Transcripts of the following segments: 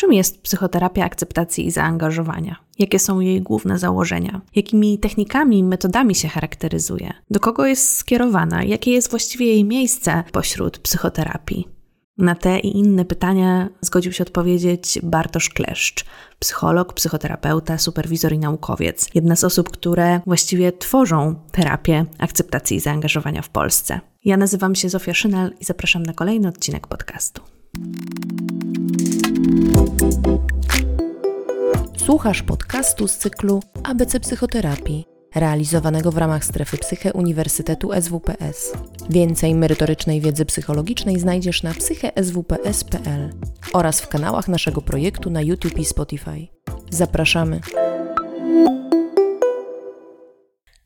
Czym jest psychoterapia akceptacji i zaangażowania? Jakie są jej główne założenia? Jakimi technikami i metodami się charakteryzuje? Do kogo jest skierowana? Jakie jest właściwie jej miejsce pośród psychoterapii? Na te i inne pytania zgodził się odpowiedzieć Bartosz Kleszcz, psycholog, psychoterapeuta, superwizor i naukowiec. Jedna z osób, które właściwie tworzą terapię akceptacji i zaangażowania w Polsce. Ja nazywam się Zofia Szynal i zapraszam na kolejny odcinek podcastu. Słuchasz podcastu z cyklu ABC Psychoterapii, realizowanego w ramach strefy Psyche Uniwersytetu SWPS. Więcej merytorycznej wiedzy psychologicznej znajdziesz na psycheswps.pl oraz w kanałach naszego projektu na YouTube i Spotify. Zapraszamy.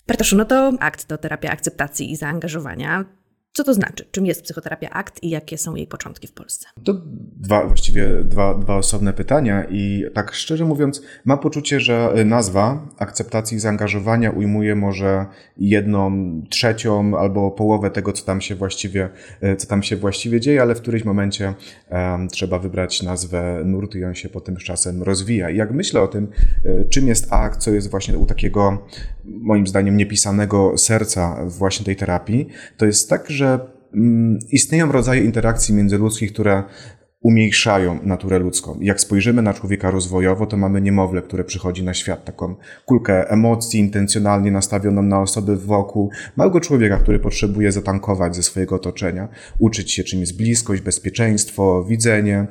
Bartoszu, no to akt to terapia akceptacji i zaangażowania. Co to znaczy? Czym jest psychoterapia ACT i jakie są jej początki w Polsce? To dwa, właściwie dwa, dwa osobne pytania i tak szczerze mówiąc, mam poczucie, że nazwa akceptacji i zaangażowania ujmuje może jedną trzecią albo połowę tego, co tam się właściwie, co tam się właściwie dzieje, ale w którymś momencie um, trzeba wybrać nazwę nurtu i on się potem z czasem rozwija. I jak myślę o tym, e, czym jest ACT, co jest właśnie u takiego, moim zdaniem, niepisanego serca właśnie tej terapii, to jest tak, że mm, istnieją rodzaje interakcji międzyludzkich, które umniejszają naturę ludzką. Jak spojrzymy na człowieka rozwojowo, to mamy niemowlę, które przychodzi na świat, taką kulkę emocji intencjonalnie nastawioną na osoby wokół, małego człowieka, który potrzebuje zatankować ze swojego otoczenia, uczyć się czym jest bliskość, bezpieczeństwo, widzenie.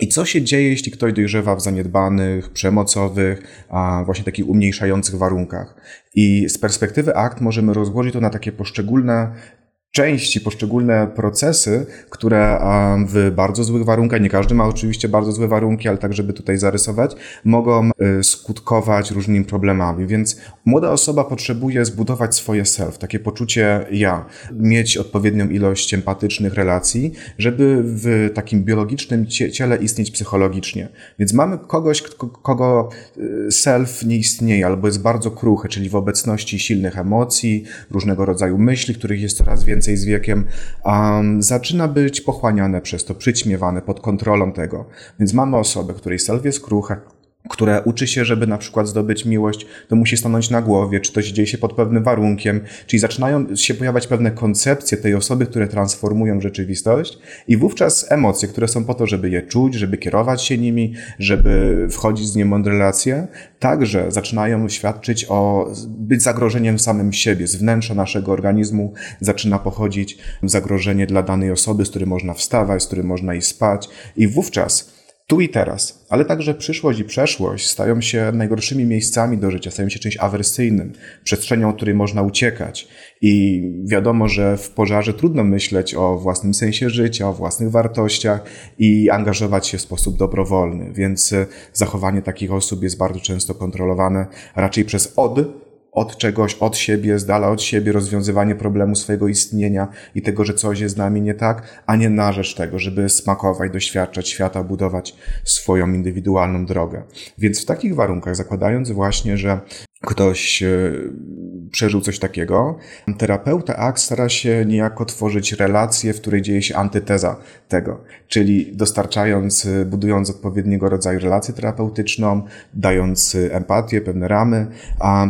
I co się dzieje, jeśli ktoś dojrzewa w zaniedbanych, przemocowych, a właśnie takich umniejszających warunkach? I z perspektywy akt możemy rozłożyć to na takie poszczególne części, poszczególne procesy, które w bardzo złych warunkach, nie każdy ma oczywiście bardzo złe warunki, ale tak, żeby tutaj zarysować, mogą y, skutkować różnymi problemami. Więc młoda osoba potrzebuje zbudować swoje self, takie poczucie ja, mieć odpowiednią ilość empatycznych relacji, żeby w takim biologicznym ciele istnieć psychologicznie. Więc mamy kogoś, kogo y, self nie istnieje albo jest bardzo kruchy, czyli w obecności silnych emocji, różnego rodzaju myśli, których jest coraz więcej, więcej z wiekiem, um, zaczyna być pochłaniane przez to, przyćmiewane pod kontrolą tego. Więc mamy osobę, której self jest które uczy się, żeby na przykład zdobyć miłość, to musi stanąć na głowie, czy to się dzieje się pod pewnym warunkiem, czyli zaczynają się pojawiać pewne koncepcje tej osoby, które transformują rzeczywistość i wówczas emocje, które są po to, żeby je czuć, żeby kierować się nimi, żeby wchodzić z niemądre relacje, także zaczynają świadczyć o być zagrożeniem samym siebie. Z wnętrza naszego organizmu zaczyna pochodzić zagrożenie dla danej osoby, z której można wstawać, z której można iść spać i wówczas tu i teraz, ale także przyszłość i przeszłość stają się najgorszymi miejscami do życia, stają się czymś awersyjnym, przestrzenią, której można uciekać. I wiadomo, że w pożarze trudno myśleć o własnym sensie życia, o własnych wartościach i angażować się w sposób dobrowolny, więc zachowanie takich osób jest bardzo często kontrolowane raczej przez od od czegoś, od siebie, z dala od siebie, rozwiązywanie problemu swojego istnienia i tego, że coś jest z nami nie tak, a nie na rzecz tego, żeby smakować, doświadczać świata, budować swoją indywidualną drogę. Więc w takich warunkach, zakładając właśnie, że ktoś e, przeżył coś takiego, terapeuta ACT stara się niejako tworzyć relację, w której dzieje się antyteza tego, czyli dostarczając, e, budując odpowiedniego rodzaju relację terapeutyczną, dając e, empatię, pewne ramy,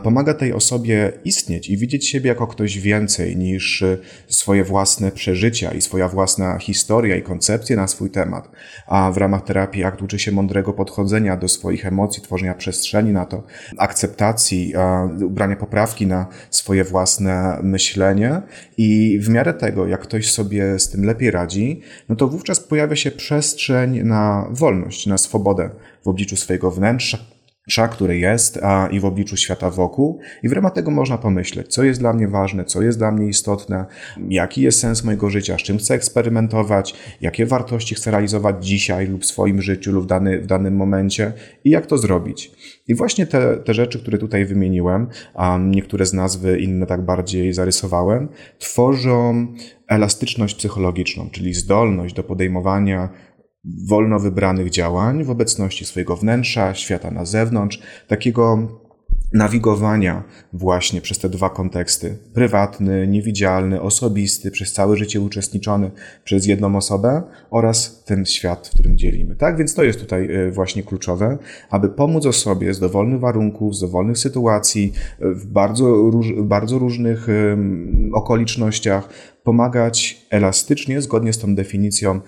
pomaga tej osobie istnieć i widzieć siebie jako ktoś więcej niż swoje własne przeżycia i swoja własna historia i koncepcje na swój temat. A w ramach terapii ACT uczy się mądrego podchodzenia do swoich emocji, tworzenia przestrzeni na to, akceptacji, ubrania poprawki na swoje własne myślenie i w miarę tego, jak ktoś sobie z tym lepiej radzi, no to wówczas pojawia się przestrzeń na wolność, na swobodę w obliczu swojego wnętrza, który jest a, i w obliczu świata wokół. I w ramach tego można pomyśleć, co jest dla mnie ważne, co jest dla mnie istotne, jaki jest sens mojego życia, z czym chcę eksperymentować, jakie wartości chcę realizować dzisiaj lub w swoim życiu lub w, dany, w danym momencie i jak to zrobić. I właśnie te, te rzeczy, które tutaj wymieniłem, a niektóre z nazwy, inne tak bardziej zarysowałem, tworzą elastyczność psychologiczną, czyli zdolność do podejmowania wolno wybranych działań w obecności swojego wnętrza, świata na zewnątrz, takiego nawigowania właśnie przez te dwa konteksty prywatny, niewidzialny, osobisty, przez całe życie uczestniczony przez jedną osobę oraz ten świat, w którym dzielimy. Tak więc to jest tutaj e, właśnie kluczowe, aby pomóc osobie z dowolnych warunków, z dowolnych sytuacji, w bardzo, bardzo różnych okolicznościach, pomagać elastycznie, zgodnie z tą definicją,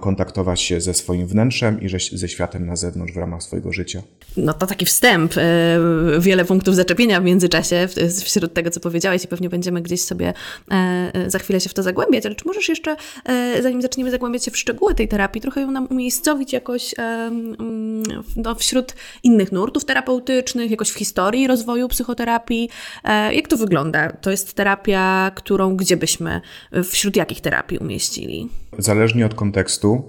kontaktować się ze swoim wnętrzem i ze światem na zewnątrz w ramach swojego życia. No to taki wstęp, e, wiele punktów zaczepienia w międzyczasie wśród tego, co powiedziałeś i pewnie będziemy gdzieś sobie e, e, za chwilę się w to zagłębiać, ale czy możesz jeszcze, zanim zaczniemy zagłębiać się w szczegóły tej terapii, trochę ją nam umiejscowić jakoś mm, no, wśród innych nurtów terapeutycznych, jakoś w historii rozwoju psychoterapii? Jak to wygląda? To jest terapia, którą gdzie byśmy wśród jakich terapii umieścili? Zależnie od kontekstu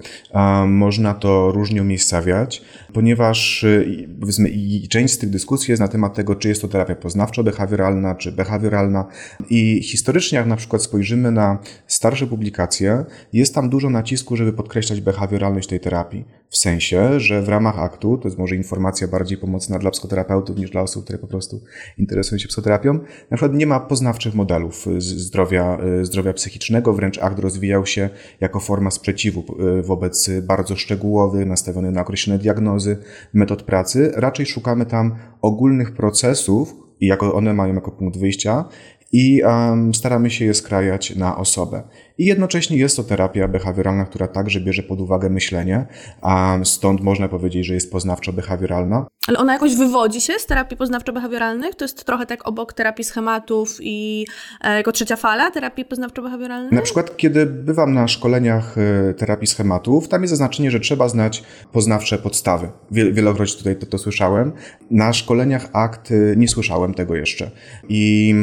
można to różnie umiejscawiać, ponieważ y, powiedzmy część z tych dyskusji jest na temat tego, czy jest to terapia poznawczo-behawioralna, czy behawioralna. I historycznie, jak na przykład spojrzymy na starsze publikacje, jest tam dużo nacisku, żeby podkreślać behawioralność tej terapii. W sensie, że w ramach aktu, to jest może informacja bardziej pomocna dla psychoterapeutów niż dla osób, które po prostu interesują się psychoterapią, na przykład nie ma poznawczych modelów zdrowia, zdrowia psychicznego, wręcz akt rozwijał się jako forma sprzeciwu e, wobec bardzo szczegółowy, nastawiony na określone diagnozy, metod pracy. Raczej szukamy tam ogólnych procesów, i jako one mają jako punkt wyjścia, i um, staramy się je skrajać na osobę. I jednocześnie jest to terapia behawioralna, która także bierze pod uwagę myślenie, a stąd można powiedzieć, że jest poznawczo-behawioralna. Ale ona jakoś wywodzi się z terapii poznawczo-behawioralnych? To jest trochę tak obok terapii schematów i e, jako trzecia fala terapii poznawczo-behawioralnej? Na przykład, kiedy bywam na szkoleniach e, terapii schematów, tam jest zaznaczenie, że trzeba znać poznawcze podstawy. Wielokroć tutaj to, to słyszałem. Na szkoleniach akt e, nie słyszałem tego jeszcze. I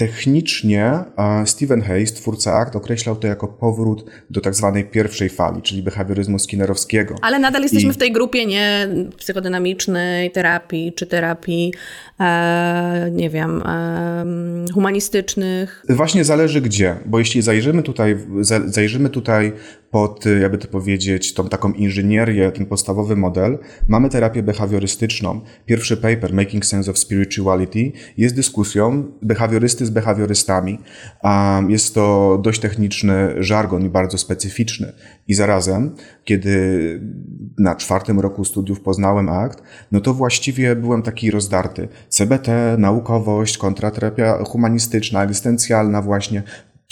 Technicznie Stephen Hayes, twórca ACT, określał to jako powrót do tak zwanej pierwszej fali, czyli behawioryzmu skinnerowskiego. Ale nadal jesteśmy I... w tej grupie nie psychodynamicznej terapii, czy terapii, e, nie wiem, e, humanistycznych. Właśnie zależy gdzie, bo jeśli zajrzymy tutaj, zajrzymy tutaj pod, jakby to powiedzieć, tą taką inżynierię, ten podstawowy model, mamy terapię behawiorystyczną. Pierwszy paper, Making Sense of Spirituality, jest dyskusją behawiorysty z behawiorystami. Jest to dość techniczny żargon i bardzo specyficzny. I zarazem, kiedy na czwartym roku studiów poznałem akt, no to właściwie byłem taki rozdarty. CBT, naukowość, kontraterapia humanistyczna, egzystencjalna właśnie,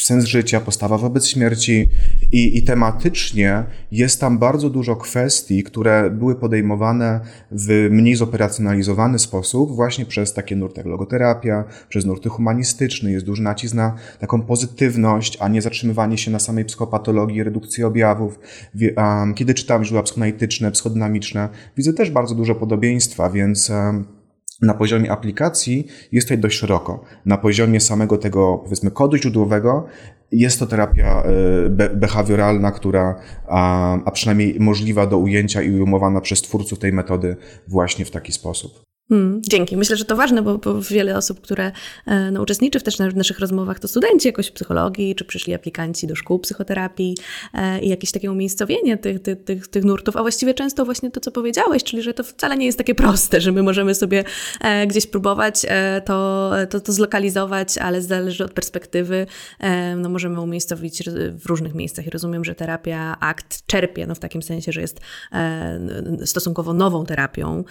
sens życia, postawa wobec śmierci i, i tematycznie jest tam bardzo dużo kwestii, które były podejmowane w mniej zoperacjonalizowany sposób właśnie przez takie nurty jak logoterapia, przez nurty humanistyczne. Jest duży nacisk na taką pozytywność, a nie zatrzymywanie się na samej psychopatologii, redukcji objawów. Kiedy czytam źródła psychoanalityczne, psychodynamiczne, widzę też bardzo dużo podobieństwa, więc na poziomie aplikacji jest tutaj dość szeroko. Na poziomie samego tego, powiedzmy, kodu źródłowego jest to terapia e, behawioralna, która, a, a przynajmniej możliwa do ujęcia i ujmowana przez twórców tej metody właśnie w taki sposób. Hmm, dzięki. Myślę, że to ważne, bo, bo wiele osób, które e, no, uczestniczy w też w naszych rozmowach, to studenci jakoś psychologii, czy przyszli aplikanci do szkół psychoterapii e, i jakieś takie umiejscowienie tych, tych, tych, tych nurtów, a właściwie często właśnie to, co powiedziałeś, czyli że to wcale nie jest takie proste, że my możemy sobie e, gdzieś próbować e, to, to, to zlokalizować, ale zależy od perspektywy, e, no, możemy umiejscowić w różnych miejscach. I rozumiem, że terapia ACT czerpie, no, w takim sensie, że jest e, stosunkowo nową terapią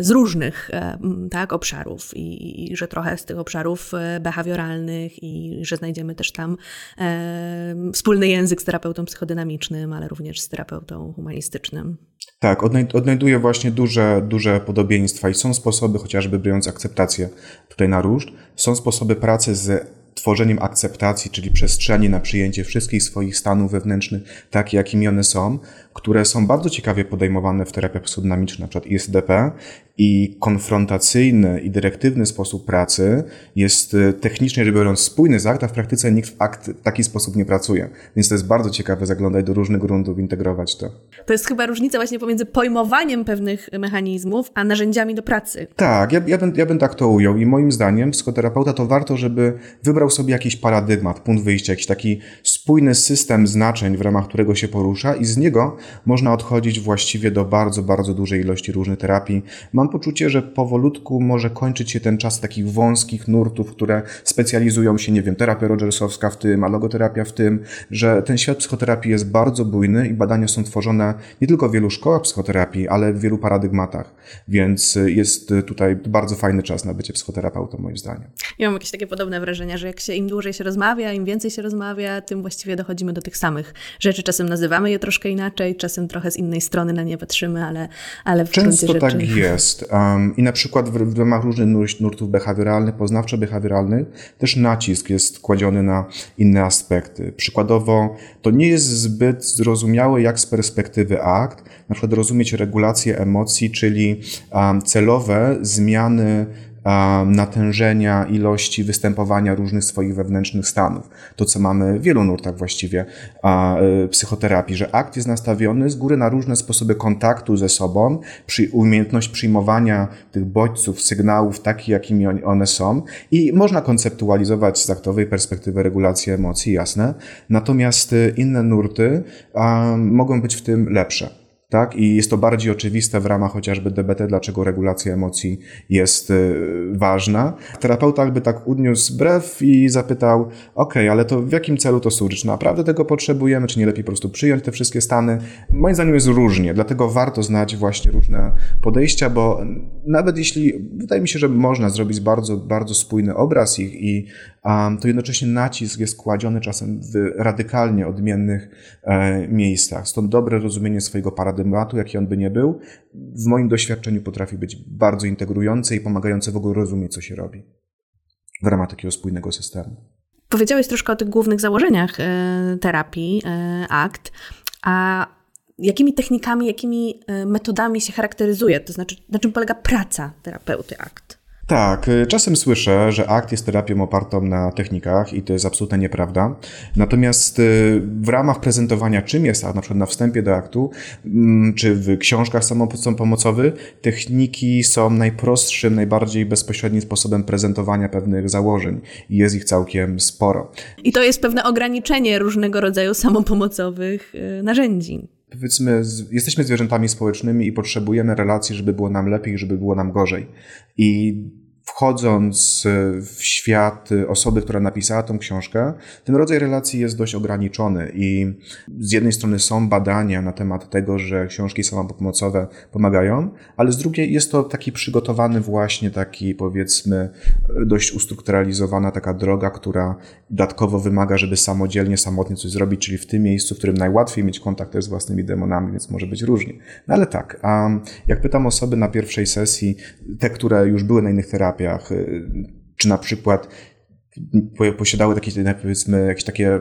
z różnych E, tak, obszarów i, i, że trochę z tych obszarów e, behawioralnych i że znajdziemy też tam e, wspólny język z terapeutą psychodynamicznym, ale również z terapeutą humanistycznym. Tak, odnajduję właśnie duże, duże podobieństwa i są sposoby, chociażby biorąc akceptację tutaj na różd, są sposoby pracy z tworzeniem akceptacji, czyli przestrzeni na przyjęcie wszystkich swoich stanów wewnętrznych, takie jakimi one są, które są bardzo ciekawie podejmowane w terapii psychodynamicznej, np. ISDP i konfrontacyjny i dyrektywny sposób pracy jest e, technicznie rzecz biorąc spójny z akt, a w praktyce nikt w akt w taki sposób nie pracuje. Więc to jest bardzo ciekawe zaglądać do różnych gruntów, integrować to. To jest chyba różnica właśnie pomiędzy pojmowaniem pewnych mechanizmów, a narzędziami do pracy. Tak, ja, ja, bym, ja bym tak to ujął i moim zdaniem psychoterapeuta to warto, żeby wybrał sobie jakiś paradygmat, punkt wyjścia, jakiś taki spójny system znaczeń, w ramach którego się porusza i z niego można odchodzić właściwie do bardzo, bardzo dużej ilości różnych terapii. Mam poczucie, że powolutku może kończyć się ten czas takich wąskich nurtów, które specjalizują się, nie wiem, terapia rogersowska w tym, a logoterapia w tym, że ten świat psychoterapii jest bardzo bujny i badania są tworzone nie tylko w wielu szkołach psychoterapii, ale w wielu paradygmatach. Więc jest tutaj bardzo fajny czas na bycie psychoterapeutą, moim zdaniem. Ja mam jakieś takie podobne wrażenia, że jak się im dłużej się rozmawia, im więcej się rozmawia, tym właściwie dochodzimy do tych samych rzeczy. Czasem nazywamy je troszkę inaczej, czasem trochę z innej strony na nie patrzymy, ale, ale w Często rzeczy... tak jest. Um, I na przykład w, w ramach różnych nurtów behawioralnych, poznawczo-behawioralnych, też nacisk jest kładziony na inne aspekty. Przykładowo, to nie jest zbyt zrozumiałe, jak z perspektywy akt, na przykład rozumieć regulację emocji, czyli um, celowe zmiany natężenia, ilości występowania różnych swoich wewnętrznych stanów. To, co mamy w wielu nurtach właściwie e, psychoterapii, że akt jest nastawiony z góry na różne sposoby kontaktu ze sobą, przy umiejętność przyjmowania tych bodźców, sygnałów takich, jakimi one są i można konceptualizować z aktowej perspektywy regulacji emocji, jasne. Natomiast e, inne nurty mogą być w tym lepsze tak? I jest to bardziej oczywiste w ramach chociażby DBT, dlaczego regulacja emocji jest y, ważna. Terapeuta jakby tak udniósł brew i zapytał, ok, ale to w jakim celu to służy? Czy naprawdę tego potrzebujemy, czy nie lepiej po prostu przyjąć te wszystkie stany? Moim zdaniem jest różnie, dlatego warto znać właśnie różne podejścia, bo nawet jeśli, wydaje mi się, że można zrobić bardzo, bardzo spójny obraz ich i to jednocześnie nacisk jest kładziony czasem w radykalnie odmiennych e, miejscach. Stąd dobre rozumienie swojego paradygmatu, jaki on by nie był, w moim doświadczeniu potrafi być bardzo integrujące i pomagające w ogóle rozumieć, co się robi w ramach takiego spójnego systemu. Powiedziałeś troszkę o tych głównych założeniach e, terapii e, ACT, a jakimi technikami, jakimi metodami się charakteryzuje? To znaczy, na czym polega praca terapeuty ACT? Tak, y, czasem słyszę, że akt jest terapią opartą na technikach i to jest absolutnie nieprawda. Natomiast y, w ramach prezentowania, czym jest akt, na przykład na wstępie do aktu, mm, czy w książkach samopomocowych, techniki są najprostszym, najbardziej bezpośrednim sposobem prezentowania pewnych założeń i jest ich całkiem sporo. I to jest pewne ograniczenie różnego rodzaju samopomocowych y, narzędzi powiedzmy, jesteśmy zwierzętami społecznymi i potrzebujemy relacji, żeby było nam lepiej, żeby było nam gorzej. I wchodząc w świat osoby, która napisała tą książkę, ten rodzaj relacji jest dość ograniczony i z jednej strony są badania na temat tego, że książki samopomocowe pomagają, ale z drugiej jest to taki przygotowany właśnie taki powiedzmy dość ustrukturalizowana taka droga, która dodatkowo wymaga, żeby samodzielnie, samotnie coś zrobić, czyli w tym miejscu, w którym najłatwiej mieć kontakt z własnymi demonami, więc może być różnie. No ale tak, a jak pytam osoby na pierwszej sesji, te, które już były na innych terapiach, y, czy na przykład posiadały takie, powiedzmy, jakieś takie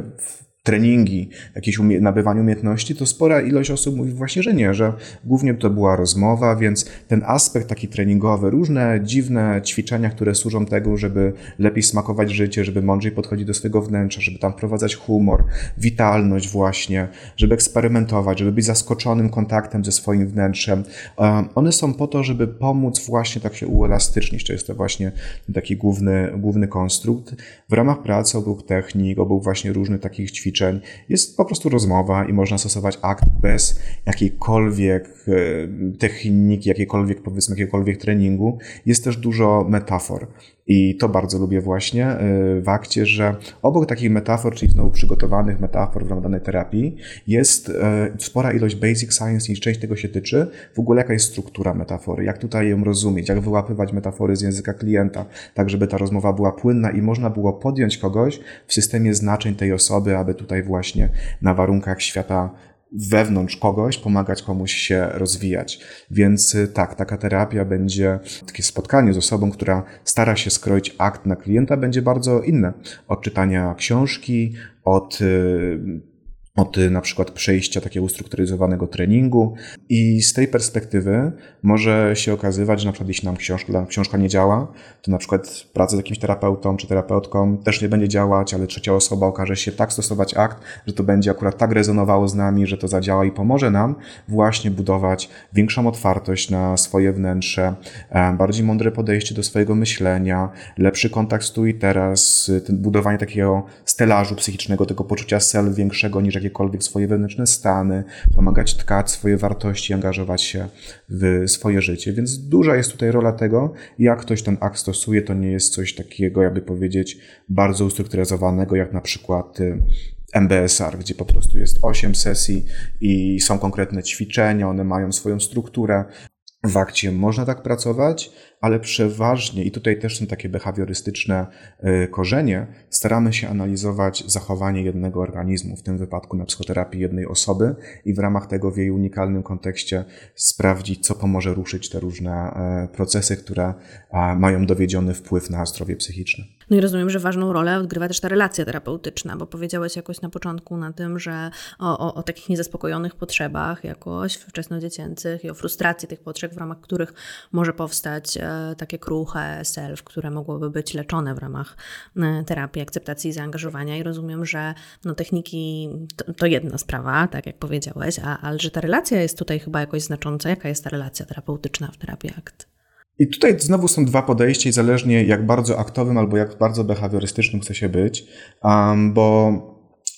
treningi, jakieś umie nabywanie umiejętności, to spora ilość osób mówi właśnie, że nie, że głównie to była rozmowa, więc ten aspekt taki treningowy, różne dziwne ćwiczenia, które służą tego, żeby lepiej smakować życie, żeby mądrzej podchodzić do swojego wnętrza, żeby tam wprowadzać humor, witalność właśnie, żeby eksperymentować, żeby być zaskoczonym kontaktem ze swoim wnętrzem. One są po to, żeby pomóc właśnie tak się uelastycznić, to jest to właśnie taki główny, główny konstrukt. W ramach pracy obok technik, obok właśnie różnych takich ćwiczeń, ćwiczeń. Jest po prostu rozmowa i można stosować akt bez jakiejkolwiek e, techniki, jakiejkolwiek, powiedzmy, jakiegokolwiek treningu. Jest też dużo metafor. I to bardzo lubię właśnie e, w akcie, że obok takich metafor, czyli znowu przygotowanych metafor w ramach danej terapii, jest e, spora ilość basic science i część tego się tyczy. W ogóle jaka jest struktura metafory, jak tutaj ją rozumieć, jak wyłapywać metafory z języka klienta, tak żeby ta rozmowa była płynna i można było podjąć kogoś w systemie znaczeń tej osoby, aby tutaj właśnie na warunkach świata wewnątrz kogoś, pomagać komuś się rozwijać. Więc y, tak, taka terapia będzie, takie spotkanie z osobą, która stara się skroić akt na klienta, będzie bardzo inne. Od czytania książki, od y, od na przykład przejścia takiego ustrukturyzowanego treningu. I z tej perspektywy może się okazywać, że na przykład jeśli nam książka, książka nie działa, to na przykład praca z jakimś terapeutą czy terapeutką też nie będzie działać, ale trzecia osoba okaże się tak stosować akt, że to będzie akurat tak rezonowało z nami, że to zadziała i pomoże nam właśnie budować większą otwartość na swoje wnętrze, e, bardziej mądre podejście do swojego myślenia, lepszy kontakt z tu i teraz, budowanie takiego stelażu psychicznego, tego poczucia self większego niż jakiekolwiek swoje wewnętrzne stany, pomagać tkać swoje wartości, angażować się w swoje życie. Więc duża jest tutaj rola tego, jak ktoś ten akt stosuje. To nie jest coś takiego, jakby powiedzieć, bardzo ustrukturyzowanego, jak na przykład y, MBSR, gdzie po prostu jest 8 sesji i są konkretne ćwiczenia, one mają swoją strukturę. W akcie można tak pracować, ale przeważnie, i tutaj też są takie behawiorystyczne y, korzenie, staramy się analizować zachowanie jednego organizmu, w tym wypadku na psychoterapii jednej osoby i w ramach tego w jej unikalnym kontekście sprawdzić, co pomoże ruszyć te różne e, procesy, które mają dowiedziony wpływ na zdrowie psychiczne. No i rozumiem, że ważną rolę odgrywa też ta relacja terapeutyczna, bo powiedziałeś jakoś na początku na tym, że o, o, o takich niezaspokojonych potrzebach jakoś wczesnodziecięcych i o frustracji tych potrzeb, w ramach których może powstać e, takie kruche self, które mogłyby być leczone w ramach e, terapii akceptacji i zaangażowania. I rozumiem, że no, techniki to, to jedna sprawa, tak jak powiedziałeś, a, ale że ta relacja jest tutaj chyba jakoś znacząca. Jaka jest ta relacja terapeutyczna w terapii ACT? I tutaj znowu są dwa podejścia i zależnie jak bardzo aktowym albo jak bardzo behawiorystycznym chce się być, um, bo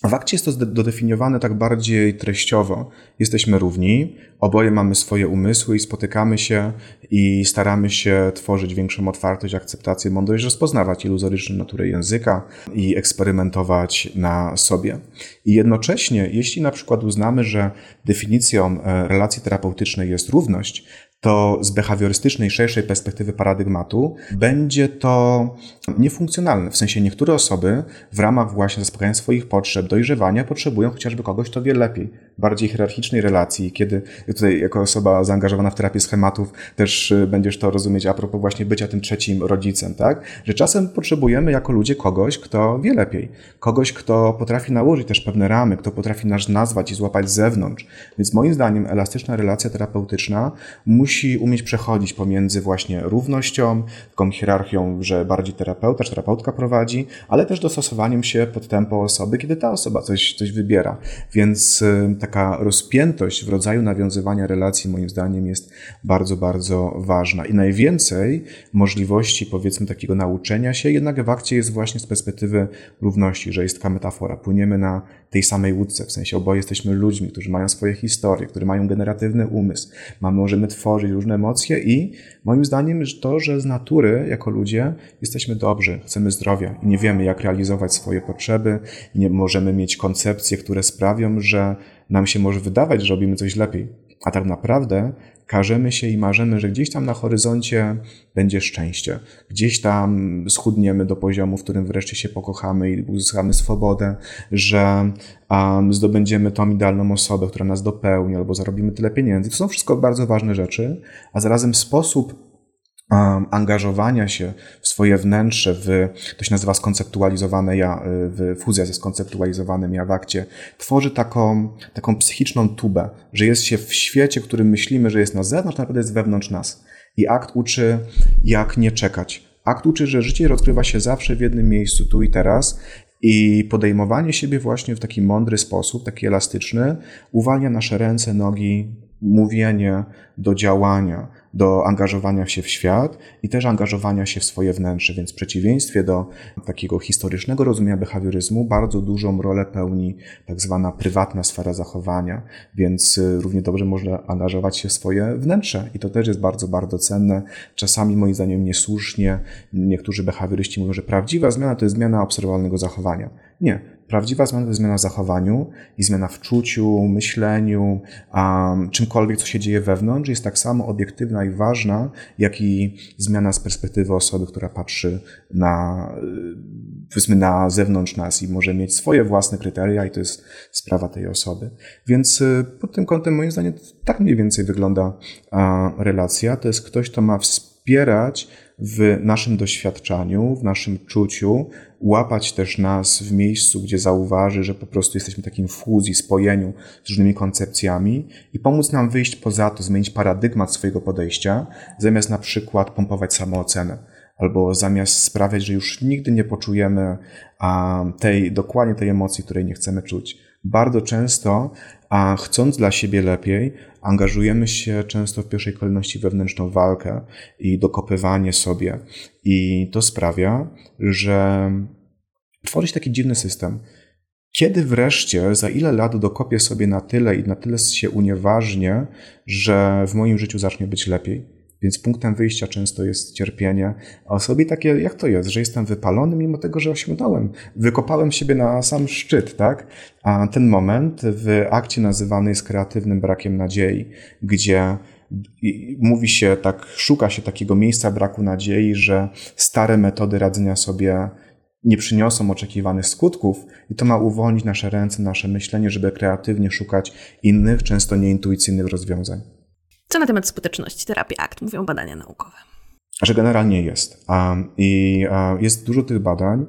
w akcie jest to dodefiniowane tak bardziej treściowo. Jesteśmy równi, oboje mamy swoje umysły i spotykamy się i staramy się tworzyć większą otwartość, akceptację, mądrość, rozpoznawać iluzoryczną naturę języka i eksperymentować na sobie. I jednocześnie, jeśli na przykład uznamy, że definicją e, relacji terapeutycznej jest równość, to z behawiorystycznej, szerszej perspektywy paradygmatu będzie to niefunkcjonalne. W sensie niektóre osoby w ramach właśnie zaspokajania swoich potrzeb, dojrzewania potrzebują chociażby kogoś, kto wie lepiej, bardziej hierarchicznej relacji, kiedy tutaj jako osoba zaangażowana w terapię schematów też y, będziesz to rozumieć a propos właśnie bycia tym trzecim rodzicem, tak? Że czasem potrzebujemy jako ludzie kogoś, kto wie lepiej, kogoś, kto potrafi nałożyć też pewne ramy, kto potrafi nas nazwać i złapać z zewnątrz. Więc moim zdaniem elastyczna relacja terapeutyczna musi umieć przechodzić pomiędzy właśnie równością, taką hierarchią, że bardziej terapeuta czy terapeutka prowadzi, ale też dostosowaniem się pod tempo osoby, kiedy ta osoba coś, coś wybiera. Więc y, taka rozpiętość w rodzaju nawiązywania relacji, moim zdaniem, jest bardzo, bardzo ważna. I najwięcej możliwości, powiedzmy, takiego nauczenia się jednak w akcie jest właśnie z perspektywy równości, że jest taka metafora. Płyniemy na tej samej łódce, w sensie oboje jesteśmy ludźmi, którzy mają swoje historie, które mają generatywny umysł. Mamy, możemy tworzyć różne emocje i moim zdaniem to, że z natury, jako ludzie, jesteśmy dobrzy, chcemy zdrowia i nie wiemy, jak realizować swoje potrzeby, nie możemy mieć koncepcje, które sprawią, że nam się może wydawać, że robimy coś lepiej, a tak naprawdę każemy się i marzymy, że gdzieś tam na horyzoncie będzie szczęście. Gdzieś tam schudniemy do poziomu, w którym wreszcie się pokochamy i uzyskamy swobodę, że um, zdobędziemy tą idealną osobę, która nas dopełni, albo zarobimy tyle pieniędzy. To są wszystko bardzo ważne rzeczy, a zarazem sposób angażowania się w swoje wnętrze, w, to się nazywa skonceptualizowane ja, w fuzja ze skonceptualizowanym ja w akcie, tworzy taką, taką psychiczną tubę, że jest się w świecie, w którym myślimy, że jest na zewnątrz, naprawdę jest wewnątrz nas. I akt uczy, jak nie czekać. Akt uczy, że życie rozgrywa się zawsze w jednym miejscu, tu i teraz, i podejmowanie siebie właśnie w taki mądry sposób, taki elastyczny, uwalnia nasze ręce, nogi, mówienie do działania, do angażowania się w świat i też angażowania się w swoje wnętrze, więc w przeciwieństwie do takiego historycznego rozumienia behawioryzmu bardzo dużą rolę pełni tak zwana prywatna sfera zachowania, więc y, równie dobrze można angażować się w swoje wnętrze i to też jest bardzo, bardzo cenne. Czasami moim zdaniem niesłusznie niektórzy behawioryści mówią, że prawdziwa zmiana to jest zmiana obserwowalnego zachowania. Nie, Prawdziwa zmiana to jest zmiana w zachowaniu i zmiana w czuciu, myśleniu, um, czymkolwiek, co się dzieje wewnątrz, jest tak samo obiektywna i ważna, jak i zmiana z perspektywy osoby, która patrzy na, y, powiedzmy, na zewnątrz nas i może mieć swoje własne kryteria i to jest sprawa tej osoby. Więc y, pod tym kątem, moim zdaniem, tak mniej więcej wygląda relacja. To jest ktoś, kto ma wspierać w naszym doświadczaniu, w naszym czuciu, łapać też nas w miejscu, gdzie zauważy, że po prostu jesteśmy w takim fuzji, spojeniu z różnymi koncepcjami i pomóc nam wyjść poza to, zmienić paradygmat swojego podejścia, zamiast na przykład pompować samoocenę albo zamiast sprawiać, że już nigdy nie poczujemy tej, dokładnie tej emocji, której nie chcemy czuć. Bardzo często, a chcąc dla siebie lepiej, angażujemy się często w pierwszej kolejności wewnętrzną walkę i dokopywanie sobie. I to sprawia, że tworzy się taki dziwny system. Kiedy wreszcie, za ile lat dokopię sobie na tyle i na tyle się unieważnię, że w moim życiu zacznie być lepiej? Więc punktem wyjścia często jest cierpienie, a osobie takie, jak to jest, że jestem wypalony, mimo tego, że osiągnąłem. Wykopałem siebie na sam szczyt, tak? A ten moment w akcie nazywany jest kreatywnym brakiem nadziei, gdzie mówi się tak, szuka się takiego miejsca braku nadziei, że stare metody radzenia sobie nie przyniosą oczekiwanych skutków i to ma uwolnić nasze ręce, nasze myślenie, żeby kreatywnie szukać innych, często nieintuicyjnych rozwiązań. Co na temat skuteczności terapii ACT mówią badania naukowe? Że generalnie jest. I jest dużo tych badań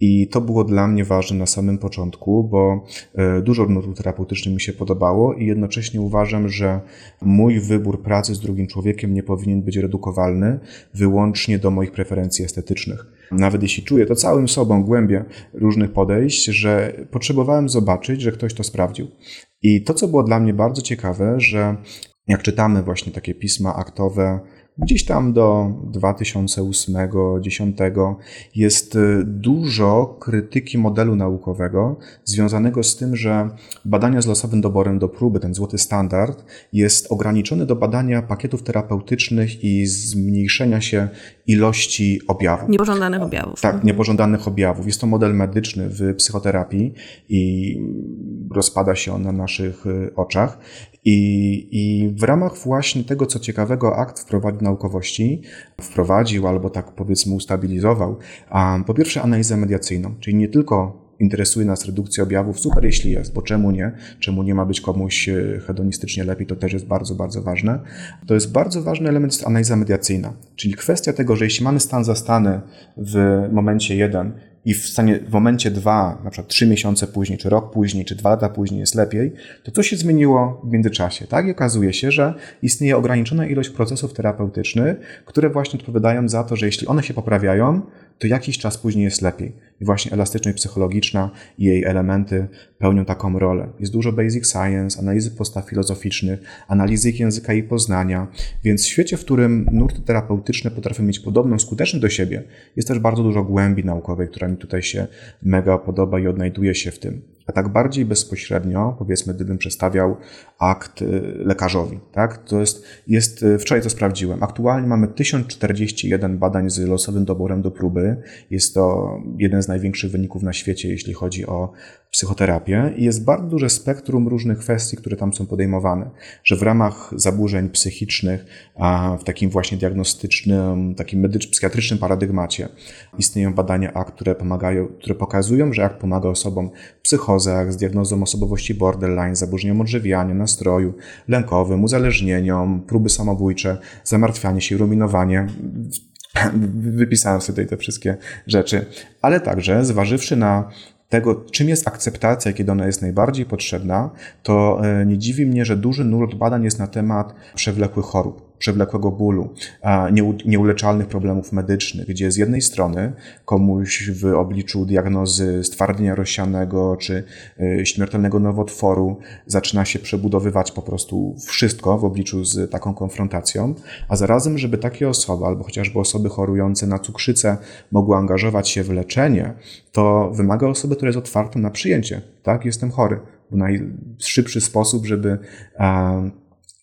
i to było dla mnie ważne na samym początku, bo e, dużo nurtów terapeutycznych mi się podobało i jednocześnie uważam, że mój wybór pracy z drugim człowiekiem nie powinien być redukowalny wyłącznie do moich preferencji estetycznych. Nawet jeśli czuję to całym sobą głębie różnych podejść, że potrzebowałem zobaczyć, że ktoś to sprawdził. I to, co było dla mnie bardzo ciekawe, że jak czytamy właśnie takie pisma aktowe, gdzieś tam do 2008-2010 jest y, dużo krytyki modelu naukowego związanego z tym, że badania z losowym doborem do próby, ten złoty standard, jest ograniczony do badania pakietów terapeutycznych i zmniejszenia się ilości objawów. Niepożądanych objawów. Tak, mhm. niepożądanych objawów. Jest to model medyczny w psychoterapii i rozpada się on na naszych y, oczach. I, I w ramach właśnie tego, co ciekawego akt wprowadził naukowości, wprowadził albo tak powiedzmy ustabilizował, po pierwsze analizę mediacyjną, czyli nie tylko interesuje nas redukcja objawów, super jeśli jest, bo czemu nie? Czemu nie ma być komuś e, hedonistycznie lepiej, to też jest bardzo, bardzo ważne. To jest bardzo ważny element, jest analiza mediacyjna, czyli kwestia tego, że jeśli mamy stan za stany w momencie jeden i w stanie, w momencie dwa, na przykład trzy miesiące później, czy rok później, czy dwa lata później jest lepiej, to co się zmieniło w międzyczasie, tak? I okazuje się, że istnieje ograniczona ilość procesów terapeutycznych, które właśnie odpowiadają za to, że jeśli one się poprawiają, to jakiś czas później jest lepiej. I właśnie elastyczność psychologiczna i jej elementy pełnią taką rolę. Jest dużo basic science, analizy postaw filozoficznych, analizy języka i poznania, więc w świecie, w którym nurty terapeutyczne potrafią mieć podobną skuteczność do siebie, jest też bardzo dużo głębi naukowej, która mi tutaj się mega podoba i odnajduje się w tym. A tak bardziej bezpośrednio, powiedzmy, gdybym przedstawiał akt y, lekarzowi, tak? To jest, jest, y, wczoraj to sprawdziłem. Aktualnie mamy 1041 badań z losowym doborem do próby. Jest to jeden z największych wyników na świecie, jeśli chodzi o psychoterapię i jest bardzo duże spektrum różnych kwestii, które tam są podejmowane, że w ramach zaburzeń psychicznych, a w takim właśnie diagnostycznym, takim medyczno-psychiatrycznym paradygmacie istnieją badania akt, które pomagają, które pokazują, że akt pomaga osobom w psychozach z diagnozą osobowości borderline, zaburzeniom odżywiania, nastroju, lękowym, uzależnieniom, próby samobójcze, zamartwianie się, ruminowanie, wypisałem sobie tutaj te wszystkie rzeczy, ale także zważywszy na tego, czym jest akceptacja, kiedy ona jest najbardziej potrzebna, to e, nie dziwi mnie, że duży nurt badań jest na temat przewlekłych chorób przewlekłego bólu, nieuleczalnych problemów medycznych, gdzie z jednej strony komuś w obliczu diagnozy stwardnienia rozsianego czy y, śmiertelnego nowotworu zaczyna się przebudowywać po prostu wszystko w obliczu z taką konfrontacją, a zarazem, żeby takie osoby albo chociażby osoby chorujące na cukrzycę mogły angażować się w leczenie, to wymaga osoby, która jest otwarta na przyjęcie. Tak, jestem chory. Najszybszy sposób, żeby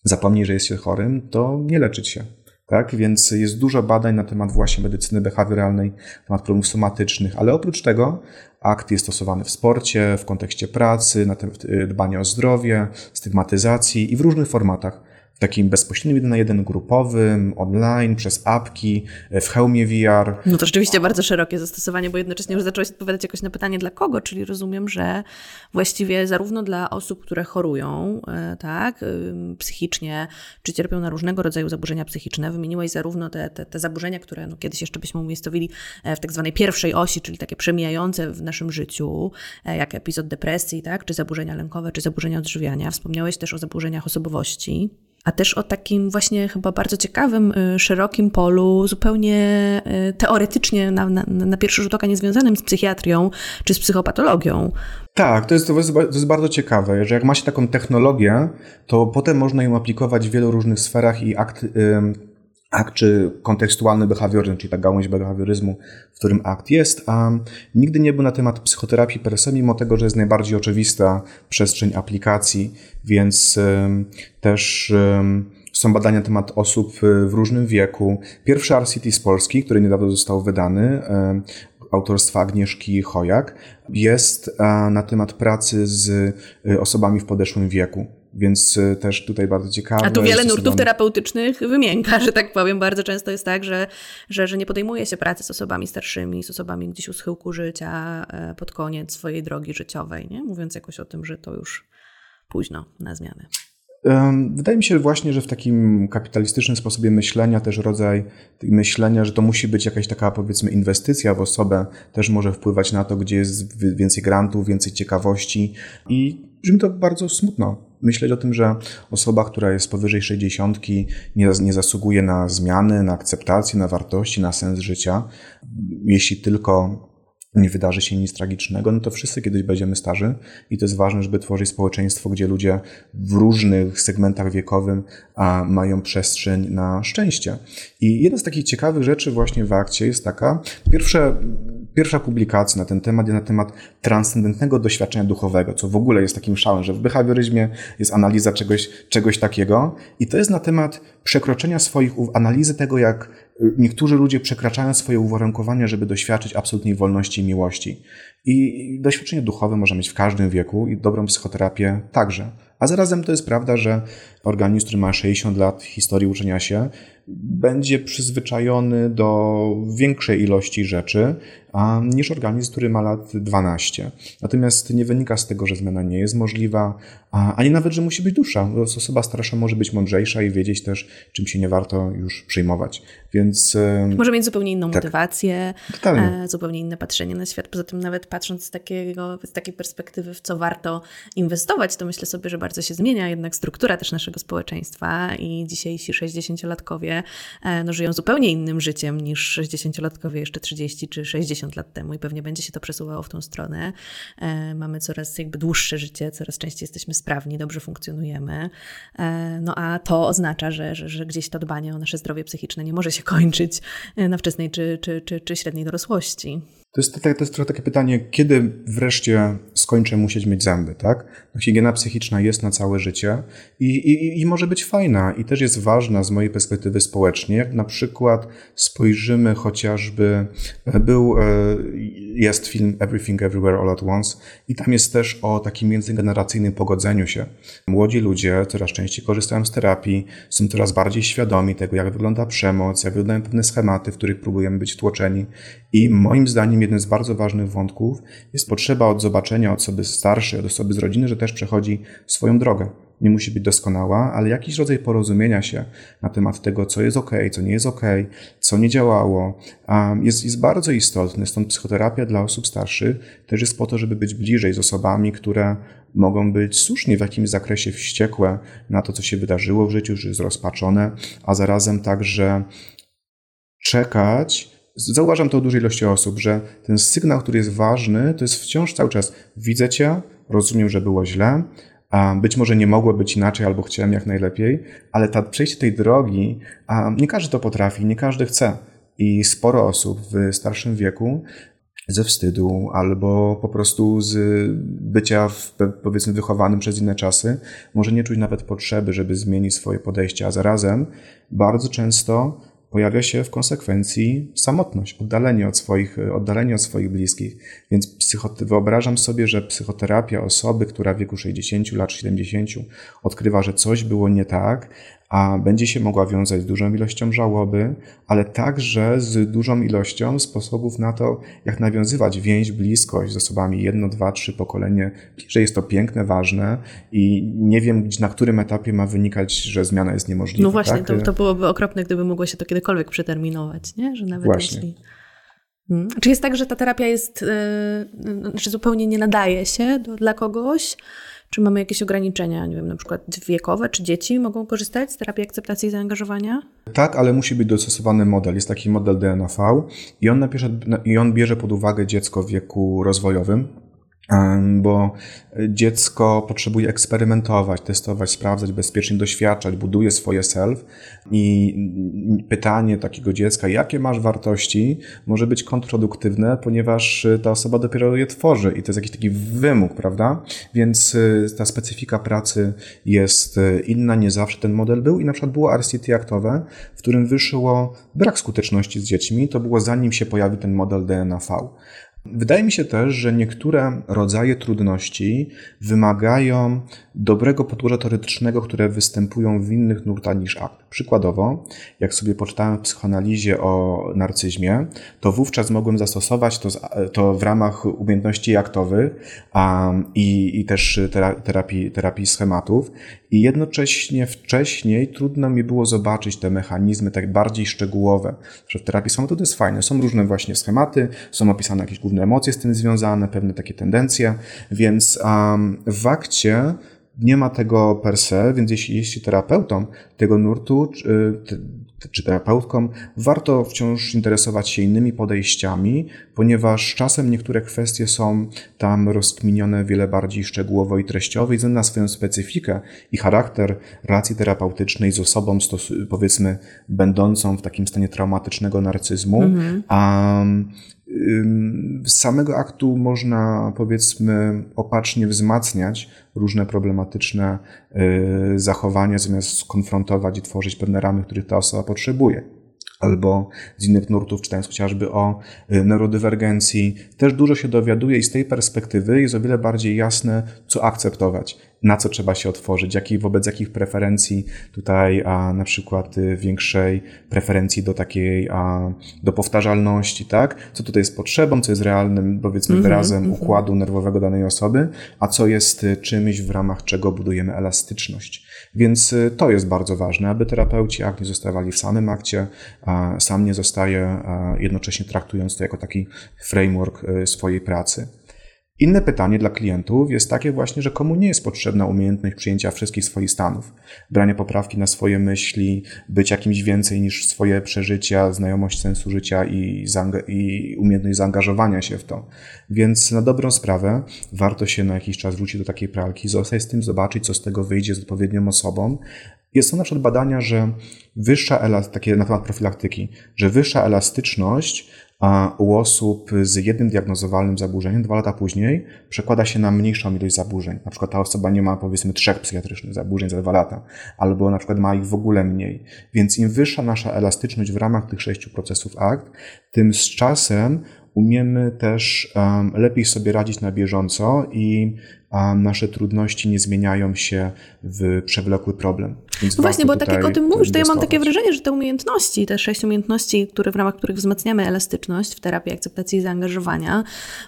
zapomni, że jest się chorym, to nie leczyć się. Tak? Więc jest dużo badań na temat właśnie medycyny behawioralnej, na temat problemów somatycznych, ale oprócz tego akt jest stosowany w sporcie, w kontekście pracy, na temat y, dbania o zdrowie, stygmatyzacji i w różnych formatach takim bezpośrednim jeden na jeden grupowym, online, przez apki, w hełmie VR. No to rzeczywiście bardzo szerokie zastosowanie, bo jednocześnie już zacząłeś odpowiadać jakoś na pytanie dla kogo, czyli rozumiem, że właściwie zarówno dla osób, które chorują, e, tak, psychicznie, czy cierpią na różnego rodzaju zaburzenia psychiczne, wymieniłeś zarówno te, te, te zaburzenia, które no, kiedyś jeszcze byśmy umiejscowili e, w tak zwanej pierwszej osi, czyli takie przemijające w naszym życiu, e, jak epizod depresji, tak, czy zaburzenia lękowe, czy zaburzenia odżywiania. Wspomniałeś też o zaburzeniach osobowości a też o takim właśnie chyba bardzo ciekawym, y, szerokim polu, zupełnie y, teoretycznie na, na, na pierwszy rzut oka niezwiązanym z psychiatrią czy z psychopatologią. Tak, to jest, to jest, to jest bardzo ciekawe, że jak ma się taką technologię, to potem można ją aplikować w wielu różnych sferach i akt, akt czy kontekstualny behawioryzm, czyli ta gałąź behawioryzmu, w którym akt jest, a nigdy nie był na temat psychoterapii per se, mimo tego, że jest najbardziej oczywista przestrzeń aplikacji, więc też są badania na temat osób w różnym wieku. Pierwszy RCT z Polski, który niedawno został wydany, autorstwa Agnieszki Chojak, jest na temat pracy z e, osobami w podeszłym wieku. Więc e, też tutaj bardzo ciekawe. A tu wiele nurtów terapeutycznych wymienka, że tak powiem. Bardzo często jest tak, że, że, że nie podejmuje się pracy z osobami starszymi, z osobami gdzieś u schyłku życia e, pod koniec swojej drogi życiowej, nie? mówiąc jakoś o tym, że to już późno na zmiany. Wydaje mi się właśnie, że w takim kapitalistycznym sposobie myślenia, też rodzaj myślenia, że to musi być jakaś taka powiedzmy inwestycja w osobę, też może wpływać na to, gdzie jest więcej grantów, więcej ciekawości i brzmi to bardzo smutno. Myśleć o tym, że osoba, która jest powyżej 60, nie, nie zasługuje na zmiany, na akceptację, na wartości, na sens życia, jeśli tylko nie wydarzy się nic tragicznego, no to wszyscy kiedyś będziemy starzy i to jest ważne, żeby tworzyć społeczeństwo, gdzie ludzie w różnych segmentach wiekowym a, mają przestrzeń na szczęście. I jedna z takich ciekawych rzeczy właśnie w akcie jest taka, pierwsze, pierwsza publikacja na ten temat jest na temat transcendentnego doświadczenia duchowego, co w ogóle jest takim szałem, że w behawioryzmie jest analiza czegoś, czegoś takiego i to jest na temat przekroczenia swoich, analizy tego, jak niektórzy ludzie przekraczają swoje uwarunkowania, żeby doświadczyć absolutnej wolności i miłości. I doświadczenie duchowe można mieć w każdym wieku i dobrą psychoterapię także. A zarazem to jest prawda, że organizm, który ma 60 lat historii uczenia się, będzie przyzwyczajony do większej ilości rzeczy niż organizm, który ma lat 12. Natomiast nie wynika z tego, że zmiana nie jest możliwa, ani nawet, że musi być dusza. Osoba starsza może być mądrzejsza i wiedzieć też, czym się nie warto już przejmować. Więc. Może mieć zupełnie inną tak, motywację, totalnie. E, zupełnie inne patrzenie na świat. Poza tym, nawet patrząc z, takiego, z takiej perspektywy, w co warto inwestować, to myślę sobie, że bardzo się zmienia jednak struktura też naszego społeczeństwa i dzisiejsi 60-latkowie e, no, żyją zupełnie innym życiem niż 60-latkowie jeszcze 30 czy 60 lat temu i pewnie będzie się to przesuwało w tą stronę. E, mamy coraz jakby dłuższe życie, coraz częściej jesteśmy sprawni, dobrze funkcjonujemy. No a to oznacza, że, że, że gdzieś to dbanie o nasze zdrowie psychiczne nie może się kończyć na wczesnej czy, czy, czy, czy średniej dorosłości. To jest, to jest trochę takie pytanie, kiedy wreszcie skończę musieć mieć zęby, tak? Higiena psychiczna jest na całe życie i, i, i może być fajna i też jest ważna z mojej perspektywy społecznie. Jak na przykład spojrzymy chociażby, e, był, e, jest film Everything Everywhere All at Once i tam jest też o takim międzygeneracyjnym pogodzeniu się. Młodzi ludzie coraz częściej korzystają z terapii, są coraz bardziej świadomi tego, jak wygląda przemoc, jak wyglądają pewne schematy, w których próbujemy być tłoczeni i moim zdaniem jednym z bardzo ważnych wątków jest potrzeba od zobaczenia osoby starszej, od osoby z rodziny, że też przechodzi swoją drogę. Nie musi być doskonała, ale jakiś rodzaj porozumienia się na temat tego, co jest ok, co nie jest ok, co nie działało, jest, jest bardzo istotny. Stąd psychoterapia dla osób starszych też jest po to, żeby być bliżej z osobami, które mogą być słusznie w jakimś zakresie wściekłe na to, co się wydarzyło w życiu, że jest rozpaczone, a zarazem także czekać zauważam to u dużej ilości osób, że ten sygnał, który jest ważny, to jest wciąż cały czas widzę cię, rozumiem, że było źle, a być może nie mogło być inaczej, albo chciałem jak najlepiej, ale ta, przejście tej drogi, a nie każdy to potrafi, nie każdy chce. I sporo osób w starszym wieku ze wstydu albo po prostu z bycia w, powiedzmy wychowanym przez inne czasy może nie czuć nawet potrzeby, żeby zmienić swoje podejście, a zarazem bardzo często pojawia się w konsekwencji samotność, oddalenie od swoich, oddalenie od swoich bliskich. Więc wyobrażam sobie, że psychoterapia osoby, która w wieku 60 lat, 70 odkrywa, że coś było nie tak, a będzie się mogła wiązać z dużą ilością żałoby, ale także z dużą ilością sposobów na to, jak nawiązywać więź, bliskość z osobami jedno, dwa, trzy pokolenie, że jest to piękne, ważne i nie wiem, na którym etapie ma wynikać, że zmiana jest niemożliwa. No właśnie, tak? to, to byłoby okropne, gdyby mogło się to kiedykolwiek przeterminować, nie? Że nawet właśnie. jeśli... Hmm. Czy jest tak, że ta terapia jest, yy, zupełnie nie nadaje się do, dla kogoś? Czy mamy jakieś ograniczenia, nie wiem, na przykład wiekowe, czy dzieci mogą korzystać z terapii akceptacji i zaangażowania? Tak, ale musi być dostosowany model. Jest taki model DNAV i on, napierze, i on bierze pod uwagę dziecko w wieku rozwojowym, bo dziecko potrzebuje eksperymentować, testować, sprawdzać, bezpiecznie doświadczać, buduje swoje self i pytanie takiego dziecka, jakie masz wartości, może być kontrproduktywne, ponieważ ta osoba dopiero je tworzy i to jest jakiś taki wymóg, prawda? Więc y, ta specyfika pracy jest y, inna, nie zawsze ten model był i na przykład było RCT aktowe, w którym wyszło brak skuteczności z dziećmi, to było zanim się pojawił ten model DNAV. Wydaje mi się też, że niektóre rodzaje trudności wymagają dobrego podłoża teoretycznego, które występują w innych nurtach niż akt. Przykładowo, jak sobie poczytałem w psychoanalizie o narcyzmie, to wówczas mogłem zastosować to, to w ramach umiejętności aktowych a, i, i też terapii, terapii schematów. I jednocześnie wcześniej trudno mi było zobaczyć te mechanizmy tak bardziej szczegółowe. Że w terapii schematu to jest fajne. Są różne właśnie schematy, są opisane jakieś główne emocje z tym związane, pewne takie tendencje, więc um, w akcie nie ma tego per se, więc jeśli jeśli terapeutą tego nurtu czy, czy terapeutką, warto wciąż interesować się innymi podejściami, ponieważ czasem niektóre kwestie są tam rozkminione wiele bardziej szczegółowo i treściowo i ze na swoją specyfikę i charakter relacji terapeutycznej z osobą, powiedzmy, będącą w takim stanie traumatycznego narcyzmu, mhm. a z samego aktu można, powiedzmy, opacznie wzmacniać różne problematyczne y, zachowania, zamiast skonfrontować i tworzyć pewne ramy, których ta osoba potrzebuje albo z innych nurtów, czytając chociażby o y, neurodywergencji, też dużo się dowiaduje i z tej perspektywy jest o wiele bardziej jasne, co akceptować na co trzeba się otworzyć, jakich, wobec jakich preferencji tutaj a, na przykład y, większej preferencji do takiej, a, do powtarzalności, tak? Co tutaj jest potrzebą, co jest realnym, powiedzmy, mm -hmm, wyrazem mm -hmm. układu nerwowego danej osoby, a co jest y, czymś, w ramach czego budujemy elastyczność. Więc y, to jest bardzo ważne, aby terapeuci akt nie zostawali w samym akcie, sam nie zostaje jednocześnie traktując to jako taki framework swojej pracy. Inne pytanie dla klientów jest takie właśnie, że komu nie jest potrzebna umiejętność przyjęcia wszystkich swoich stanów, brania poprawki na swoje myśli, być jakimś więcej niż swoje przeżycia, znajomość sensu życia i, i umiejętność zaangażowania się w to. Więc na dobrą sprawę warto się na jakiś czas wrócić do takiej pralki, zostać z tym, zobaczyć, co z tego wyjdzie z odpowiednią osobą. Jest to na przykład badania, że wyższa, takie na temat profilaktyki, że wyższa elastyczność a u osób z jednym diagnozowalnym zaburzeniem dwa lata później przekłada się na mniejszą ilość zaburzeń. Na przykład ta osoba nie ma powiedzmy trzech psychiatrycznych zaburzeń za dwa lata, albo na przykład ma ich w ogóle mniej. Więc im wyższa nasza elastyczność w ramach tych sześciu procesów akt, tym z czasem umiemy też um, lepiej sobie radzić na bieżąco i a nasze trudności nie zmieniają się w przewlekły problem. Więc no właśnie, bo tak jak o tym mówisz, to ja mam takie wrażenie, że te umiejętności, te sześć umiejętności, które w ramach których wzmacniamy elastyczność w terapii akceptacji i zaangażowania,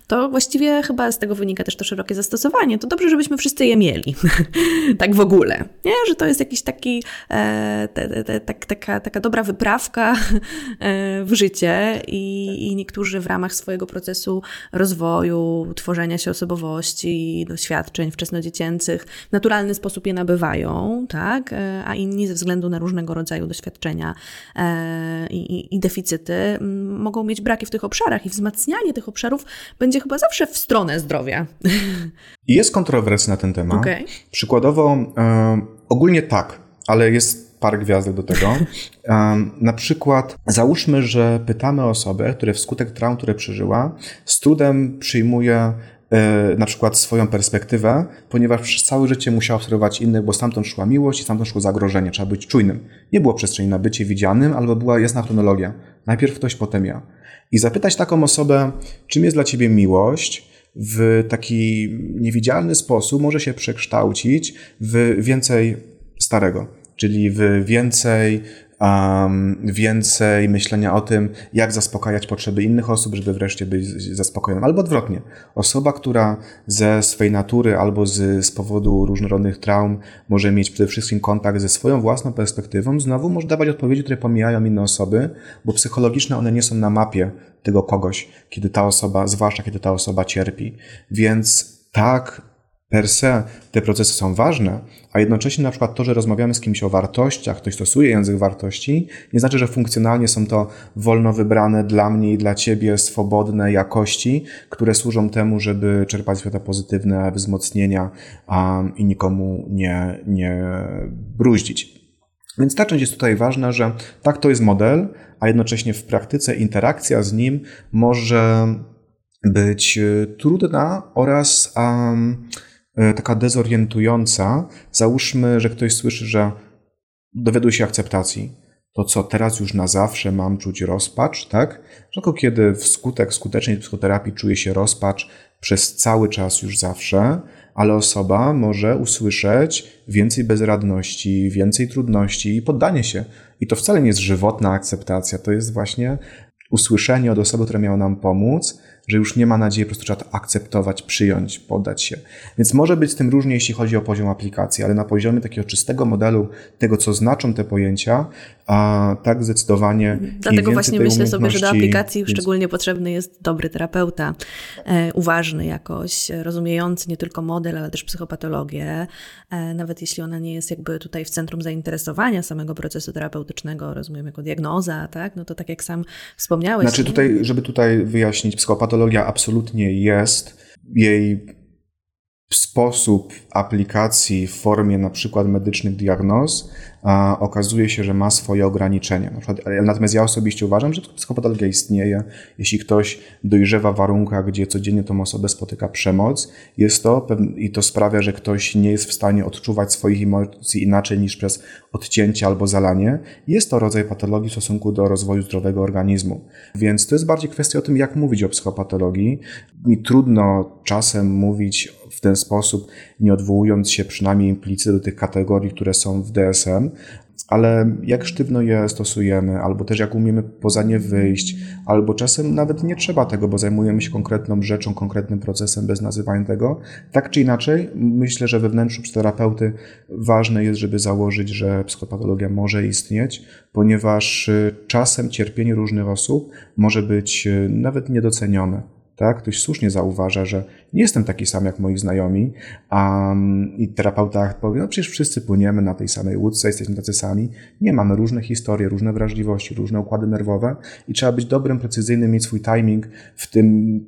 to właściwie chyba z tego wynika też to szerokie zastosowanie. To dobrze, żebyśmy wszyscy je mieli. tak w ogóle. Nie? Że to jest jakiś taki e, te, te, te, taka, taka dobra wyprawka e, w życie i, i niektórzy w ramach swojego procesu rozwoju, tworzenia się osobowości, doświadczeń wczesnodziecięcych w naturalny sposób je nabywają, tak? E, a inni ze względu na różnego rodzaju doświadczenia e, i, i deficyty mogą mieć braki w tych obszarach i wzmacnianie tych obszarów będzie chyba zawsze w stronę zdrowia. Jest kontrowersja na ten temat. Okay. Przykładowo, e, ogólnie tak, ale jest parę gwiazdek do tego. Um, na przykład załóżmy, że pytamy osobę, która wskutek traum, które przeżyła, z trudem przyjmuje E, na przykład swoją perspektywę, ponieważ przez całe życie musiał obserwować innych, bo stamtąd szła miłość i stamtąd szło zagrożenie. Trzeba być czujnym. Nie było przestrzeni na bycie widzianym, albo była jasna chronologia. Najpierw ktoś, potem ja. I zapytać taką osobę, czym jest dla ciebie miłość, w taki niewidzialny sposób może się przekształcić w więcej starego, czyli w więcej um, więcej myślenia o tym, jak zaspokajać potrzeby innych osób, żeby wreszcie być zaspokojonym. Albo odwrotnie. Osoba, która ze swej natury albo z, z powodu różnorodnych traum może mieć przede wszystkim kontakt ze swoją własną perspektywą, znowu może dawać odpowiedzi, które pomijają inne osoby, bo psychologiczne one nie są na mapie tego kogoś, kiedy ta osoba, zwłaszcza kiedy ta osoba cierpi. Więc tak, per se te procesy są ważne, a jednocześnie na przykład to, że rozmawiamy z kimś o wartościach, ktoś stosuje język wartości, nie znaczy, że funkcjonalnie są to wolno wybrane dla mnie i dla ciebie swobodne jakości, które służą temu, żeby czerpać świata pozytywne wzmocnienia um, i nikomu nie, nie bruździć. Więc ta część jest tutaj ważna, że tak to jest model, a jednocześnie w praktyce interakcja z nim może być e, trudna oraz um, taka dezorientująca. Załóżmy, że ktoś słyszy, że dowiaduje się akceptacji. To co, teraz już na zawsze mam czuć rozpacz, tak? Rzadko kiedy wskutek skutecznej psychoterapii czuje się rozpacz przez cały czas już zawsze, ale osoba może usłyszeć więcej bezradności, więcej trudności i poddanie się. I to wcale nie jest żywotna akceptacja, to jest właśnie usłyszenie od osoby, która miała nam pomóc, że już nie ma nadziei, po prostu trzeba to akceptować, przyjąć, poddać się. Więc może być z tym różnie, jeśli chodzi o poziom aplikacji, ale na poziomie takiego czystego modelu, tego co znaczą te pojęcia, a tak zdecydowanie. Dlatego właśnie myślę sobie, że do aplikacji więc... szczególnie potrzebny jest dobry terapeuta, e, uważny jakoś, rozumiejący nie tylko model, ale też psychopatologię, e, nawet jeśli ona nie jest jakby tutaj w centrum zainteresowania samego procesu terapeutycznego, rozumiem jako diagnoza, tak? No to tak jak sam wspomniałeś. Znaczy tutaj, żeby tutaj wyjaśnić, psychopatologia absolutnie jest, jej sposób aplikacji w formie na przykład medycznych diagnoz a okazuje się, że ma swoje ograniczenia. Natomiast ja osobiście uważam, że psychopatologia istnieje. Jeśli ktoś dojrzewa w warunkach, gdzie codziennie tą osobę spotyka przemoc, jest to i to sprawia, że ktoś nie jest w stanie odczuwać swoich emocji inaczej niż przez odcięcie albo zalanie, jest to rodzaj patologii w stosunku do rozwoju zdrowego organizmu. Więc to jest bardziej kwestia o tym, jak mówić o psychopatologii. Mi trudno czasem mówić w ten sposób, nie odwołując się przynajmniej implicyt do tych kategorii, które są w DSM, ale jak sztywno je stosujemy, albo też jak umiemy poza nie wyjść, albo czasem nawet nie trzeba tego, bo zajmujemy się konkretną rzeczą, konkretnym procesem bez nazywania tego. Tak czy inaczej, myślę, że we wnętrzu psychoterapeuty ważne jest, żeby założyć, że psychopatologia może istnieć, ponieważ y, czasem cierpienie różnych osób może być y, nawet niedocenione tak? Ktoś słusznie zauważa, że nie jestem taki sam jak moi znajomi, um, i terapeuta powie, no przecież wszyscy płyniemy na tej samej łódce, jesteśmy tacy sami. Nie, mamy różne historie, różne wrażliwości, różne układy nerwowe i trzeba być dobrym, precyzyjnym, mieć swój timing w tym,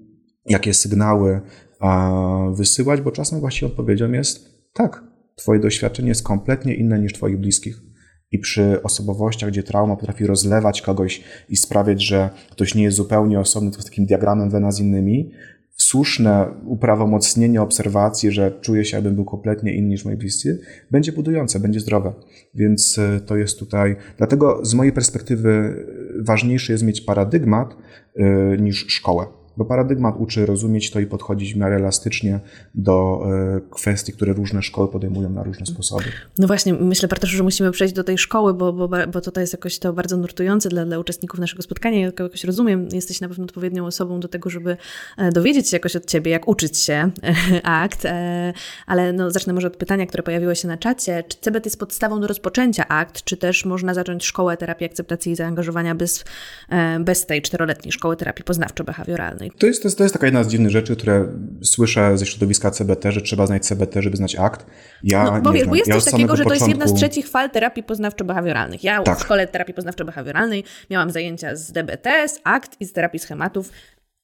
jakie sygnały uh, wysyłać, bo czasem właściwie odpowiedzią jest tak, twoje doświadczenie jest kompletnie inne niż twoich bliskich i przy osobowościach, gdzie trauma potrafi rozlewać kogoś i sprawiać, że ktoś nie jest zupełnie osobny, tylko z takim diagramem Wena z innymi, słuszne uprawomocnienie obserwacji, że czuję się, jakbym był kompletnie inny niż moi bliscy, będzie budujące, będzie zdrowe. Więc e, to jest tutaj. Dlatego z mojej perspektywy ważniejszy jest mieć paradygmat e, niż szkołę bo paradygmat uczy rozumieć to i podchodzić w miarę elastycznie do e, kwestii, które różne szkoły podejmują na różne sposoby. No właśnie, myślę bardzo, że musimy przejść do tej szkoły, bo, bo, bo to jest jakoś to bardzo nurtujące dla, dla uczestników naszego spotkania. Ja jakoś rozumiem, jesteś na pewno odpowiednią osobą do tego, żeby e, dowiedzieć się jakoś od ciebie, jak uczyć się akt, e, ale no, zacznę może od pytania, które pojawiło się na czacie. Czy CBT jest podstawą do rozpoczęcia akt, czy też można zacząć szkołę terapii akceptacji i zaangażowania bez, bez tej czteroletniej szkoły terapii poznawczo-behawioralnej? To jest, to jest, to jest taka jedna z dziwnych rzeczy, które słyszę ze środowiska CBT, że trzeba znać CBT, żeby znać akt. Ja no, bo, wiesz, bo jest ja coś takiego, że to jest jedna z trzecich fal terapii poznawczo-behawioralnych. Ja tak. w szkole terapii poznawczo-behawioralnej miałam zajęcia z DBT, z ACT i z terapii schematów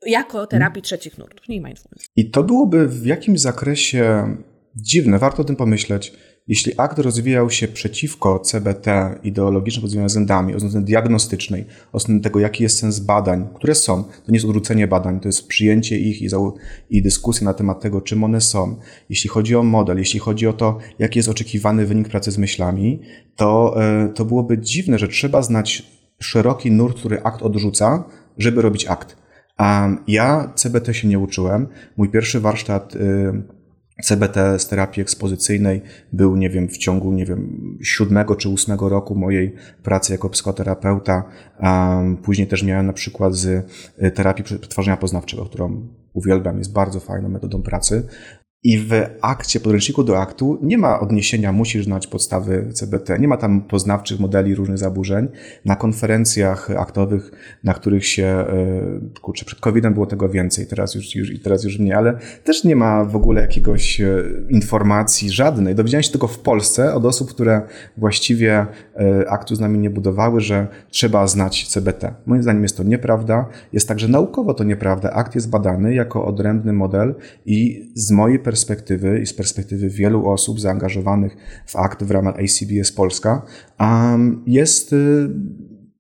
jako terapii hmm. trzecich nurtów, nie mindfulness. I to byłoby w jakimś zakresie dziwne, warto o tym pomyśleć jeśli akt rozwijał się przeciwko CBT ideologicznym rozwiązaniom względami, od strony diagnostycznej, od strony tego, jaki jest sens badań, które są, to nie jest odwrócenie badań, to jest przyjęcie ich i, i dyskusja na temat tego, czym one są. Jeśli chodzi o model, jeśli chodzi o to, jaki jest oczekiwany wynik pracy z myślami, to, e, to byłoby dziwne, że trzeba znać szeroki nurt, który akt odrzuca, żeby robić akt. A ja CBT się nie uczyłem. Mój pierwszy warsztat y, CBT z terapii ekspozycyjnej był, nie wiem, w ciągu, nie wiem, siódmego czy ósmego roku mojej pracy jako psychoterapeuta. Później też miałem na przykład z y, terapii przetwarzania poznawczego, którą uwielbiam, jest bardzo fajną metodą pracy. I w akcie, podręczniku do aktu nie ma odniesienia, musisz znać podstawy CBT, nie ma tam poznawczych modeli różnych zaburzeń. Na konferencjach aktowych, na których się, e, kurczę, przed COVID-em było tego więcej, teraz już, już, teraz już nie, ale też nie ma w ogóle jakiegoś e, informacji żadnej. Dowiedziałem się tylko w Polsce od osób, które właściwie e, aktu z nami nie budowały, że trzeba znać CBT. Moim zdaniem jest to nieprawda. Jest także naukowo to nieprawda. Akt jest badany jako odrębny model i z mojej perspektywy perspektywy i z perspektywy wielu osób zaangażowanych w akt w ramach ACBS Polska, jest y,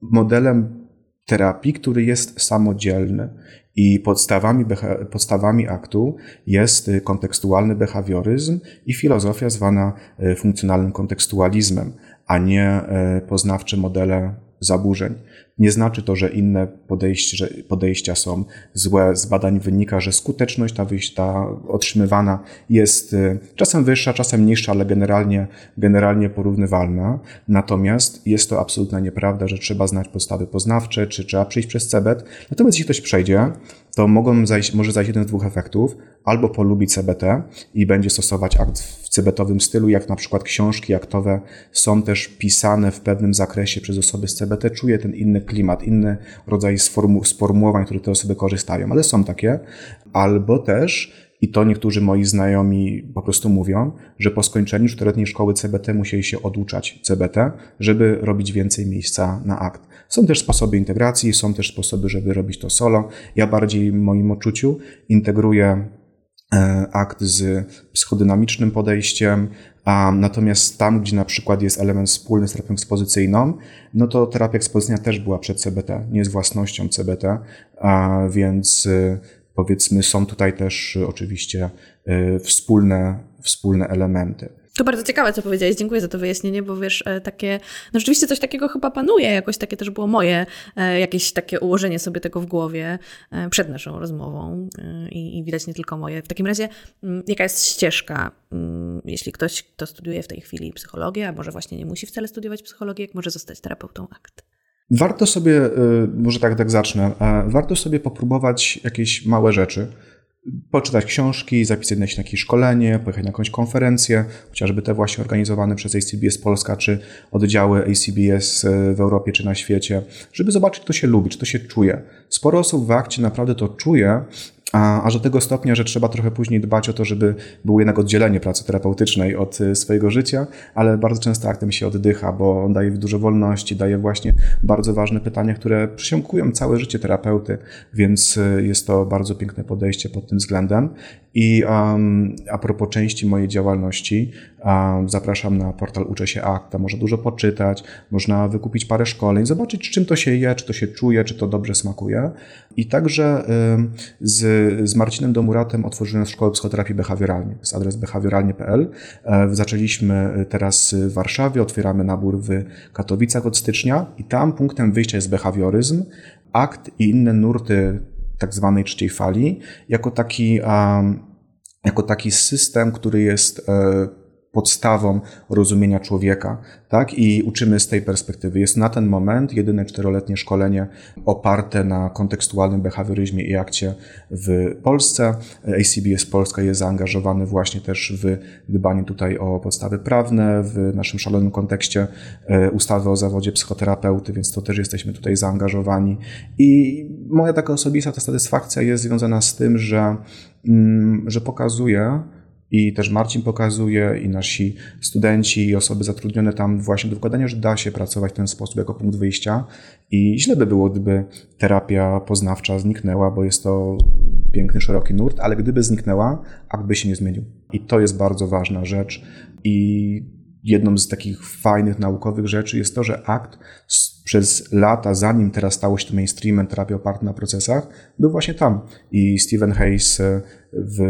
modelem terapii, który jest samodzielny. I podstawami, podstawami aktu jest y, kontekstualny behawioryzm i filozofia zwana y, funkcjonalnym kontekstualizmem, a nie poznawcze modele zaburzeń. Nie znaczy to, że inne podejście, podejścia są złe. Z badań wynika, że skuteczność ta, ta otrzymywana jest y, czasem wyższa, czasem niższa, ale generalnie, generalnie porównywalna. Natomiast jest to absolutna nieprawda, że trzeba znać podstawy poznawcze, czy trzeba przejść przez CEBET. Natomiast jeśli ktoś przejdzie, to mogą zajść, może zajść jeden z dwóch efektów. Albo polubi CBT i będzie stosować akt w cebetowym stylu, jak na przykład książki aktowe są też pisane w pewnym zakresie przez osoby z CBT, czuje ten inny klimat, inny rodzaj sformu sformułowań, które te osoby korzystają, ale są takie. Albo też i to niektórzy moi znajomi po prostu mówią, że po skończeniu czteroletniej szkoły CBT musieli się oduczać CBT, żeby robić więcej miejsca na akt. Są też sposoby integracji, są też sposoby, żeby robić to solo. Ja bardziej w moim odczuciu integruję akt z psychodynamicznym podejściem, a natomiast tam, gdzie na przykład jest element wspólny z terapią ekspozycyjną, no to terapia ekspozycyjna też była przed CBT, nie jest własnością CBT, a więc e, powiedzmy są tutaj też oczywiście e, wspólne, wspólne elementy. To bardzo ciekawe, co powiedziałeś. Dziękuję za to wyjaśnienie, bo wiesz, e, takie, no rzeczywiście coś takiego chyba panuje, jakoś takie też było moje, e, jakieś takie ułożenie sobie tego w głowie e, przed naszą rozmową i, i widać nie tylko moje. W takim razie, mm, jaka jest ścieżka, mm, jeśli ktoś, kto studiuje w tej chwili psychologię, a może właśnie nie musi wcale studiować psychologii, jak może zostać terapeutą akt? Warto sobie, może tak, tak zacznę, warto sobie popróbować jakieś małe rzeczy poczytać książki, zapisać na jakieś szkolenie, pojechać na jakąś konferencję, chociażby te właśnie organizowane przez ACBS Polska, czy oddziały ACBS e, w Europie, czy na świecie, żeby zobaczyć, kto się lubi, czy to się czuje. Sporo osób w akcie naprawdę to czuje, a, aż do tego stopnia, że trzeba trochę później dbać o to, żeby było jednak oddzielenie pracy terapeutycznej od y, swojego życia, ale bardzo często aktem się oddycha, bo daje dużo wolności, daje właśnie bardzo ważne pytania, które przysiąkują całe życie terapeuty, więc y, jest to bardzo piękne podejście pod tym względem. I um, a propos części mojej działalności, um, zapraszam na portal Uczę się Akta. Można dużo poczytać, można wykupić parę szkoleń, zobaczyć, czym to się je, czy to się czuje, czy to dobrze smakuje. I także z, z Marcinem Domuratem otworzyłem szkołę psychoterapii behawioralnej. To jest adres behawioralnie.pl. E, zaczęliśmy teraz w Warszawie, otwieramy nabór w Katowicach od stycznia i tam punktem wyjścia jest behawioryzm, akt i inne nurty tak zwanej trzeciej fali, jako taki, jako taki system, który jest e, podstawą rozumienia człowieka, tak? I uczymy z tej perspektywy. Jest na ten moment jedyne czteroletnie szkolenie oparte na kontekstualnym behawioryzmie i akcie w Polsce. ACBS Polska jest zaangażowany właśnie też w dbanie tutaj o podstawy prawne, w naszym szalonym kontekście e, ustawy o zawodzie psychoterapeuty, więc to też jesteśmy tutaj zaangażowani. I moja taka osobista ta satysfakcja jest związana z tym, że, mm, że pokazuje, i też Marcin pokazuje, i nasi studenci, i osoby zatrudnione tam właśnie do wykładania, że da się pracować w ten sposób jako punkt wyjścia. I źle by było, gdyby terapia poznawcza zniknęła, bo jest to piękny, szeroki nurt, ale gdyby zniknęła, akt by się nie zmienił. I to jest bardzo ważna rzecz. I jedną z takich fajnych naukowych rzeczy jest to, że akt przez lata, zanim teraz stało się to mainstreamem terapii opartej na procesach, był właśnie tam. I Stephen Hayes e, w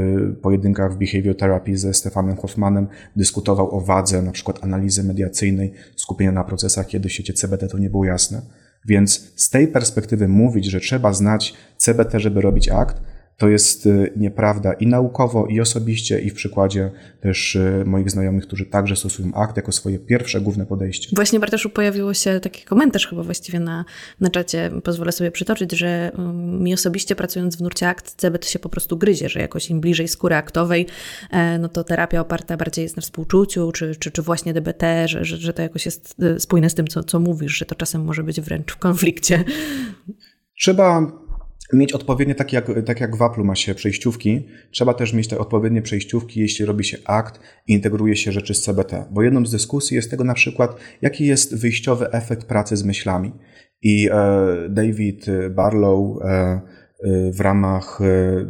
pojedynkach w Behavior Therapy ze Stefanem Hoffmanem dyskutował o wadze na przykład analizy mediacyjnej, skupienia na procesach, kiedy w świecie CBT to nie było jasne. Więc z tej perspektywy mówić, że trzeba znać CBT, żeby robić akt, To jest y, nieprawda i naukowo, i osobiście, i w przykładzie też y, moich znajomych, którzy także stosują akt jako swoje pierwsze główne podejście. Właśnie Bartoszu pojawiło się taki komentarz chyba właściwie na, na czacie, pozwolę sobie przytoczyć, że um, mi osobiście pracując w nurcie akt CBT się po prostu gryzie, że jakoś im bliżej skóry aktowej, e, no to terapia oparta bardziej jest na współczuciu, czy, czy, czy właśnie DBT, że, że, że to jakoś jest y, spójne z tym, co, co mówisz, że to czasem może być wręcz w konflikcie. Trzeba mieć odpowiednie, tak jak, tak jak w Apple ma się przejściówki, trzeba też mieć te odpowiednie przejściówki, jeśli robi się akt i integruje się rzeczy z CBT. Bo jedną z dyskusji jest tego na przykład, jaki jest wyjściowy efekt pracy z myślami. I e, David Barlow e, e w ramach e,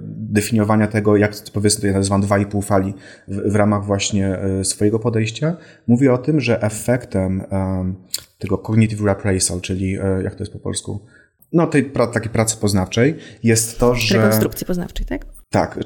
definiowania tego, jak powiedzmy ja nazywam 2,5 fali, w, w, ramach właśnie e, swojego podejścia, mówi o tym, że efektem tego cognitive reappraisal, czyli jak to jest po polsku, no, tej takiej pracy poznawczej jest to, że... Rekonstrukcji poznawczej, tak? Tak,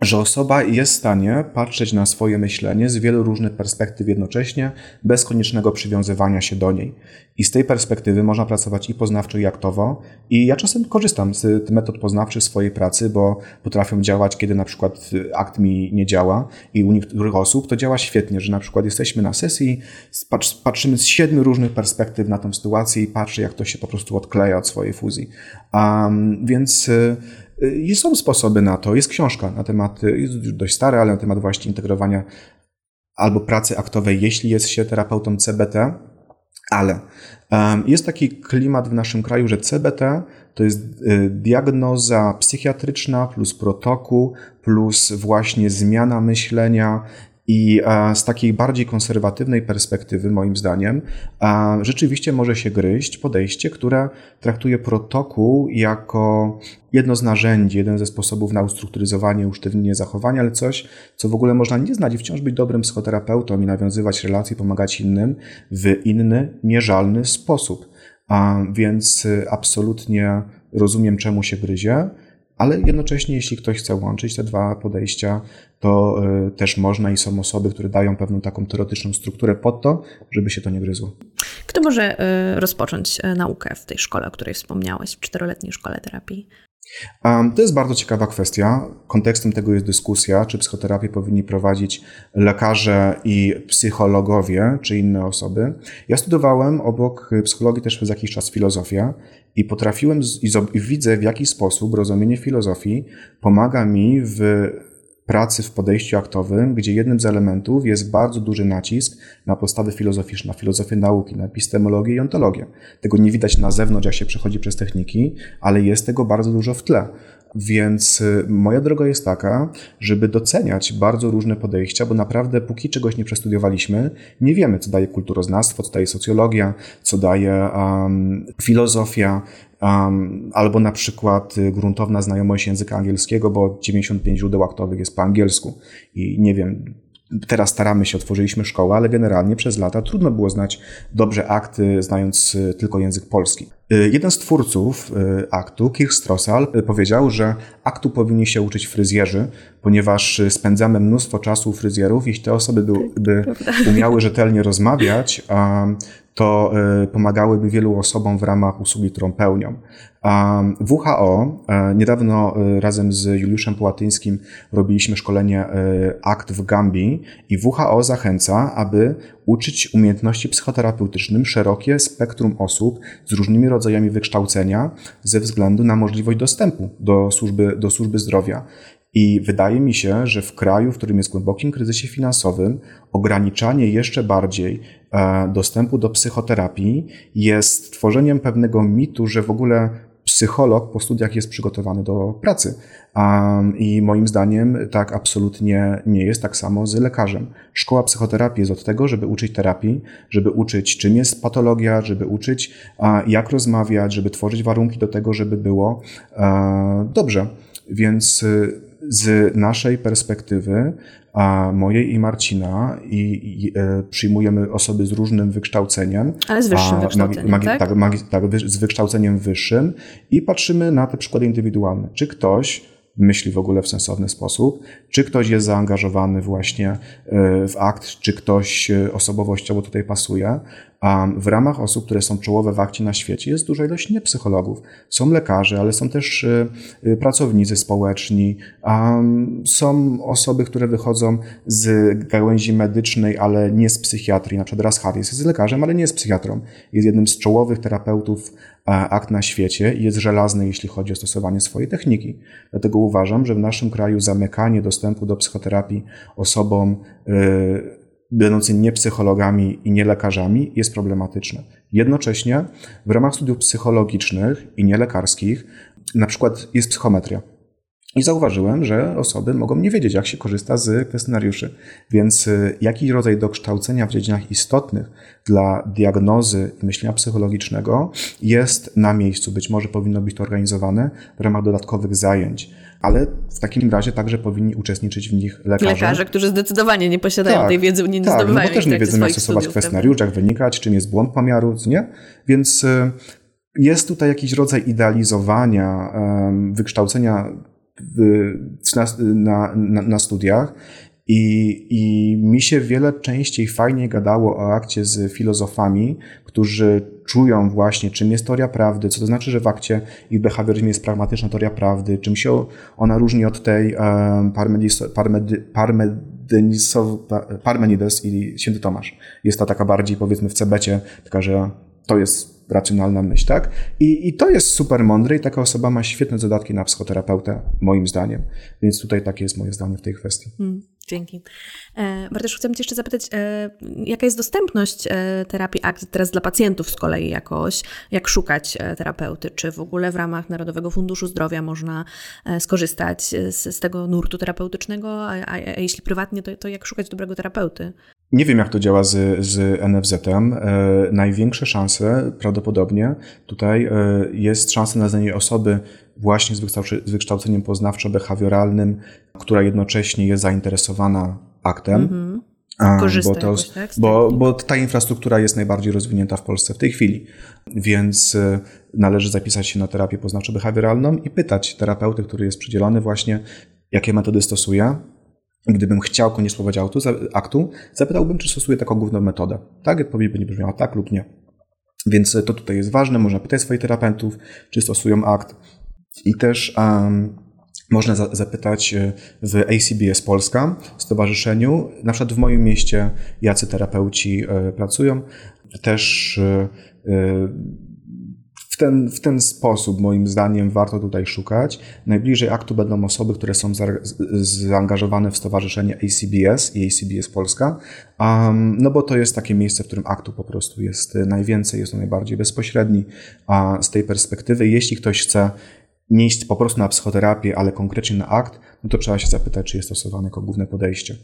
że osoba jest w stanie patrzeć na swoje myślenie z wielu różnych perspektyw jednocześnie, bez koniecznego przywiązywania się do niej. I z tej perspektywy można pracować i poznawczo, i aktowo. I ja czasem korzystam z metod poznawczych swojej pracy, bo potrafią działać, kiedy na przykład akt mi nie działa. I u niektórych osób to działa świetnie, że na przykład jesteśmy na sesji, patrzymy z siedmiu różnych perspektyw na tą sytuację i patrzę, jak to się po prostu odkleja od swojej fuzji. Um, więc y, i są sposoby na to. Jest książka na temat, jest dość stara, ale na temat właśnie integrowania albo pracy aktowej, jeśli jest się terapeutą CBT, ale jest taki klimat w naszym kraju, że CBT to jest y, diagnoza psychiatryczna plus protokół, plus właśnie zmiana myślenia i z takiej bardziej konserwatywnej perspektywy, moim zdaniem, rzeczywiście może się gryźć podejście, które traktuje protokół jako jedno z narzędzi, jeden ze sposobów na ustrukturyzowanie usztywnienie zachowania, ale coś, co w ogóle można nie znać i wciąż być dobrym psychoterapeutą i nawiązywać relacje, pomagać innym w inny, mierzalny sposób. Więc y, absolutnie rozumiem, czemu się gryzie ale jednocześnie, jeśli ktoś chce łączyć te dwa podejścia, to y, też można i są osoby, które dają pewną taką teoretyczną strukturę pod to, żeby się to nie gryzło. Kto może y, rozpocząć y, naukę w tej szkole, o której wspomniałeś, w czteroletniej szkole terapii? To jest bardzo ciekawa kwestia. Kontekstem tego jest dyskusja, czy psychoterapię powinni prowadzić lekarze i psychologowie, czy inne osoby. Ja studiowałem obok psychologii też przez jakiś czas filozofię i potrafiłem i widzę, w jaki sposób rozumienie filozofii pomaga mi w pracy w podejściu aktowym, gdzie jednym z elementów jest bardzo duży nacisk na podstawy filozoficzne, na filozofię nauki, na epistemologię i ontologię. Tego nie widać na zewnątrz, jak się przechodzi przez techniki, ale jest tego bardzo dużo w tle. Więc y, moja droga jest taka, żeby doceniać bardzo różne podejścia, bo naprawdę póki czegoś nie przestudiowaliśmy, nie wiemy, co daje kulturoznawstwo, co daje socjologia, co daje um, filozofia, um, albo na przykład y, gruntowna znajomość języka angielskiego, bo 95 źródeł aktowych jest po angielsku. I nie wiem, Teraz staramy się, otworzyliśmy szkołę, ale generalnie przez lata trudno było znać dobrze akty, znając y, tylko język polski. Y, jeden z twórców y, aktu, Kirk Strossal, powiedział, że aktu powinni się uczyć fryzjerzy, ponieważ spędzamy mnóstwo czasu u fryzjerów. Jeśli te osoby by, by umiały rzetelnie rozmawiać, to pomagałyby wielu osobom w ramach usługi, którą pełnią. WHO e, niedawno e, razem z Juliuszem Połatyńskim robiliśmy szkolenie e, ACT w Gambii i WHO zachęca, aby uczyć umiejętności psychoterapeutycznym szerokie spektrum osób z różnymi rodzajami wykształcenia ze względu na możliwość dostępu do służby, do służby zdrowia. I wydaje mi się, że w kraju, w którym jest głębokim kryzysie finansowym, ograniczanie jeszcze bardziej dostępu do psychoterapii jest tworzeniem pewnego mitu, że w ogóle psycholog po studiach jest przygotowany do pracy. I moim zdaniem tak absolutnie nie jest, tak samo z lekarzem. Szkoła psychoterapii jest od tego, żeby uczyć terapii, żeby uczyć, czym jest patologia, żeby uczyć, jak rozmawiać, żeby tworzyć warunki do tego, żeby było dobrze. Więc y, z naszej perspektywy, a mojej i Marcina, i, i e, przyjmujemy osoby z różnym wykształceniem. Ale z wyższym a, wykształceniem, magi, tak? Tak, magi, tak? Z wykształceniem wyższym i patrzymy na te przykłady indywidualne. Czy ktoś myśli w ogóle w sensowny sposób, czy ktoś jest zaangażowany właśnie e, w akt, czy ktoś e, osobowościowo tutaj pasuje. A w ramach osób, które są czołowe w akcie na świecie, jest duża ilość niepsychologów. Są lekarze, ale są też e, pracownicy społeczni, są osoby, które wychodzą z gałęzi medycznej, ale nie z psychiatrii. Na przykład Ras Harris jest lekarzem, ale nie jest psychiatrą. Jest jednym z czołowych terapeutów akt na świecie i jest żelazny, jeśli chodzi o stosowanie swojej techniki. Dlatego uważam, że w naszym kraju zamykanie dostępu do psychoterapii osobom yy, będącym nie psychologami i nie lekarzami jest problematyczne. Jednocześnie w ramach studiów psychologicznych i nielekarskich na przykład jest psychometria. I zauważyłem, że osoby mogą nie wiedzieć, jak się korzysta z kwestionariuszy. Więc y, jaki rodzaj dokształcenia w dziedzinach istotnych dla diagnozy i myślenia psychologicznego jest na miejscu. Być może powinno być to organizowane w ramach dodatkowych zajęć. Ale w takim razie także powinni uczestniczyć w nich lekarze. Lekarze, którzy zdecydowanie nie posiadają tak, tej wiedzy, nie, tak, no zdobywają bo też nie wiedzą, jak stosować kwestionariusz, jak wynikać, czym jest błąd pomiaru, nie? Więc y, jest tutaj jakiś rodzaj idealizowania, wykształcenia na, na, na studiach i, I mi się wiele częściej fajnie gadało o akcie z filozofami, którzy czują właśnie, czym jest teoria prawdy, co to znaczy, że w akcie ich behawioryzmie jest pragmatyczna teoria prawdy, czym się ona różni od tej um, Parmenides i Święty Tomasz. Jest ta taka bardziej, powiedzmy, w cebecie, taka, że to jest racjonalna myśl, tak? I, I to jest super mądre i taka osoba ma świetne zadatki na psychoterapeutę, moim zdaniem. Więc tutaj takie jest moje zdanie w tej kwestii. Hmm, dzięki. E, Bartosz, chcę Cię jeszcze zapytać, e, jaka jest dostępność e, terapii ACT teraz dla pacjentów z kolei jakoś? Jak szukać e, terapeuty? Czy w ogóle w ramach Narodowego Funduszu Zdrowia można e, skorzystać z, z, tego nurtu terapeutycznego? A, a, a jeśli prywatnie, to, to jak szukać dobrego terapeuty? Nie wiem, jak to działa z, z NFZ-em. E, największe szanse prawdopodobnie tutaj e, jest szansa na znalezienie osoby właśnie z, z wykształceniem poznawczo-behawioralnym, która jednocześnie jest zainteresowana aktem. -hmm. Korzysta bo, to, jakoś, tak? bo, bo ta infrastruktura jest najbardziej rozwinięta w Polsce w tej chwili. Więc e, należy zapisać się na terapię poznawczo-behawioralną i pytać terapeuty, który jest przydzielony właśnie, jakie metody stosuje, Gdybym chciał koniecznie spróbować aktu, zapytałbym, czy stosuje taką główną metodę. Tak? Odpowiedź będzie brzmiała tak lub nie. Więc to tutaj jest ważne. Można pytać swoich terapeutów, czy stosują akt. I też um, można za zapytać e, w ACBS Polska, stowarzyszeniu, na przykład w moim mieście, jacy terapeuci y, pracują. Też y, w ten, w ten sposób, moim zdaniem, warto tutaj szukać. Najbliżej aktu będą osoby, które są za, zaangażowane w stowarzyszenie ACBS i ACBS Polska, um, no bo to jest takie miejsce, w którym aktu po prostu jest najwięcej, jest on najbardziej bezpośredni. A z tej perspektywy, jeśli ktoś chce nie iść po prostu na psychoterapię, ale konkretnie na akt, no to trzeba się zapytać, czy jest stosowane jako główne podejście.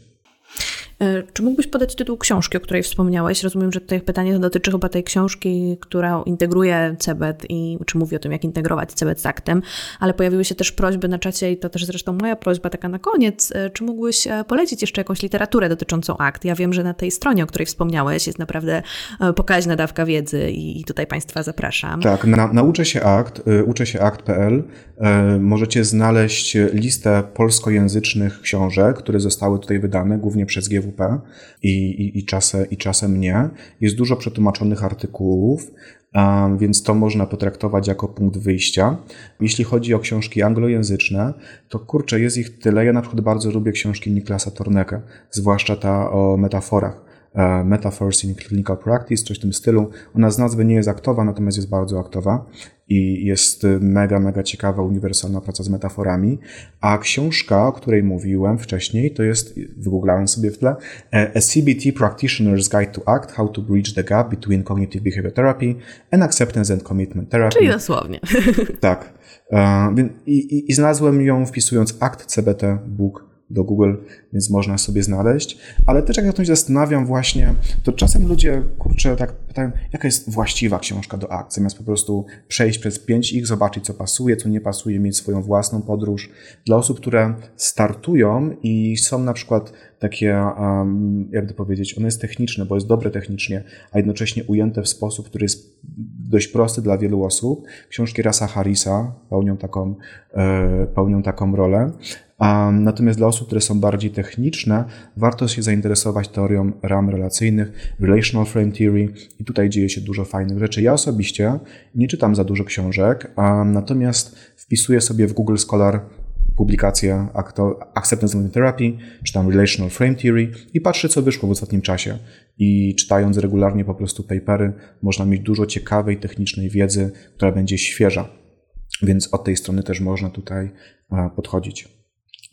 E, czy mógłbyś podać tytuł książki, o której wspomniałeś? Rozumiem, że tutaj pytanie dotyczy chyba tej książki, która integruje CEBET i czy mówi o tym, jak integrować CEBET z aktem, ale pojawiły się też prośby na czacie i to też zresztą moja prośba taka na koniec. E, czy mógłbyś e, polecić jeszcze jakąś literaturę dotyczącą akt? Ja wiem, że na tej stronie, o której wspomniałeś, jest naprawdę pokaźna dawka wiedzy i tutaj Państwa zapraszam. Tak, na, nauczę się akt, uczę się akt.pl. Możecie znaleźć listę polskojęzycznych książek, które zostały tutaj wydane, głównie przez GW GWP i, i, i, czasem, i czasem nie. Jest dużo przetłumaczonych artykułów, więc to można potraktować jako punkt wyjścia. Jeśli chodzi o książki anglojęzyczne, to kurczę, jest ich tyle. Ja na przykład bardzo lubię książki Niklasa Torneka, zwłaszcza ta o metaforach. E, Metaphors in Clinical Practice, coś w tym stylu. Ona z nazwy nie jest aktowa, natomiast jest bardzo aktowa i jest mega, mega ciekawa, uniwersalna praca z metaforami. A książka, o której mówiłem wcześniej, to jest, wygooglałem sobie w tle, e, A CBT Practitioner's Guide to Act, How to Bridge the Gap Between Cognitive Behavior Therapy and Acceptance and Commitment Therapy. Czyli dosłownie. Tak. E, I, i, I znalazłem ją wpisując akt CBT Book do Google, więc można sobie znaleźć. Ale też jak ja to się zastanawiam właśnie, to czasem ludzie, kurczę, tak pytają, jaka jest właściwa książka do akcji, zamiast po prostu przejść przez 5 ich, zobaczyć co pasuje, co nie pasuje, mieć swoją własną podróż. Dla osób, które startują i są na przykład takie, um, jak to powiedzieć, ono jest techniczne, bo jest dobre technicznie, a jednocześnie ujęte w sposób, który jest dość prosty dla wielu osób. Książki Rasa Harrisa pełnią taką, e, pełnią taką rolę. Natomiast dla osób, które są bardziej techniczne, warto się zainteresować teorią ram relacyjnych, Relational Frame Theory i tutaj dzieje się dużo fajnych rzeczy. Ja osobiście nie czytam za dużo książek, natomiast wpisuję sobie w Google Scholar publikację Acceptance Therapy, czy tam Relational Frame Theory i patrzę, co wyszło w ostatnim czasie. I czytając regularnie po prostu papery, można mieć dużo ciekawej, technicznej wiedzy, która będzie świeża. Więc od tej strony też można tutaj podchodzić.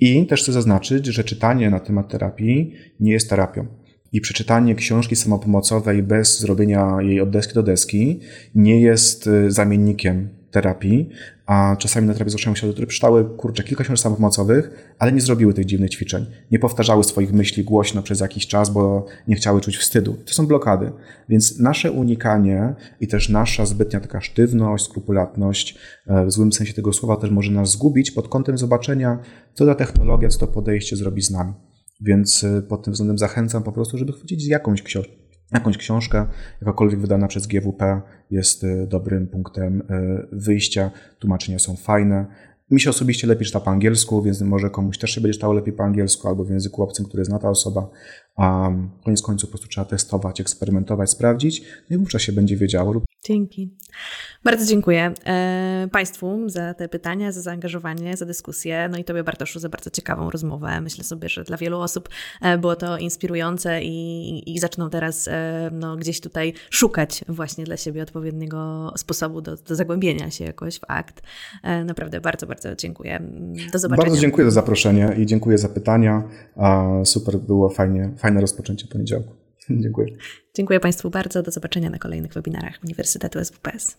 I też chcę zaznaczyć, że czytanie na temat terapii nie jest terapią. I przeczytanie książki samopomocowej bez zrobienia jej od deski do deski nie jest y, zamiennikiem terapii, a czasami na terapii zgłaszają się, które przeczytały, kurczę, kilka książek samopomocowych, ale nie zrobiły tych dziwnych ćwiczeń. Nie powtarzały swoich myśli głośno przez jakiś czas, bo nie chciały czuć wstydu. To są blokady. Więc nasze unikanie i też nasza zbytnia taka sztywność, skrupulatność, e, w złym sensie tego słowa też może nas zgubić pod kątem zobaczenia, co ta technologia, co to podejście zrobi z nami. Więc e, pod tym względem zachęcam po prostu, żeby chwycić jakąś książkę jakąś książkę, jakakolwiek wydana przez GWP, jest y, dobrym punktem y, wyjścia. Tłumaczenia są fajne. Mi się osobiście lepiej czyta po angielsku, więc może komuś też się będzie czytało lepiej po angielsku albo w języku obcym, który zna ta osoba. A koniec końców po prostu trzeba testować, eksperymentować, sprawdzić, no i wówczas się będzie wiedziało. Dzięki. Bardzo dziękuję e, Państwu za te pytania, za zaangażowanie, za dyskusję. No i Tobie, Bartoszu, za bardzo ciekawą rozmowę. Myślę sobie, że dla wielu osób e, było to inspirujące i, i zaczną teraz e, no, gdzieś tutaj szukać właśnie dla siebie odpowiedniego sposobu do, do zagłębienia się jakoś w akt. E, naprawdę bardzo, bardzo dziękuję. Do zobaczenia. Bardzo dziękuję za zaproszenie i dziękuję za pytania. Super było, fajnie, fajne rozpoczęcie poniedziałku. Dziękuję. Dziękuję Państwu bardzo. Do zobaczenia na kolejnych webinarach Uniwersytetu SWPS.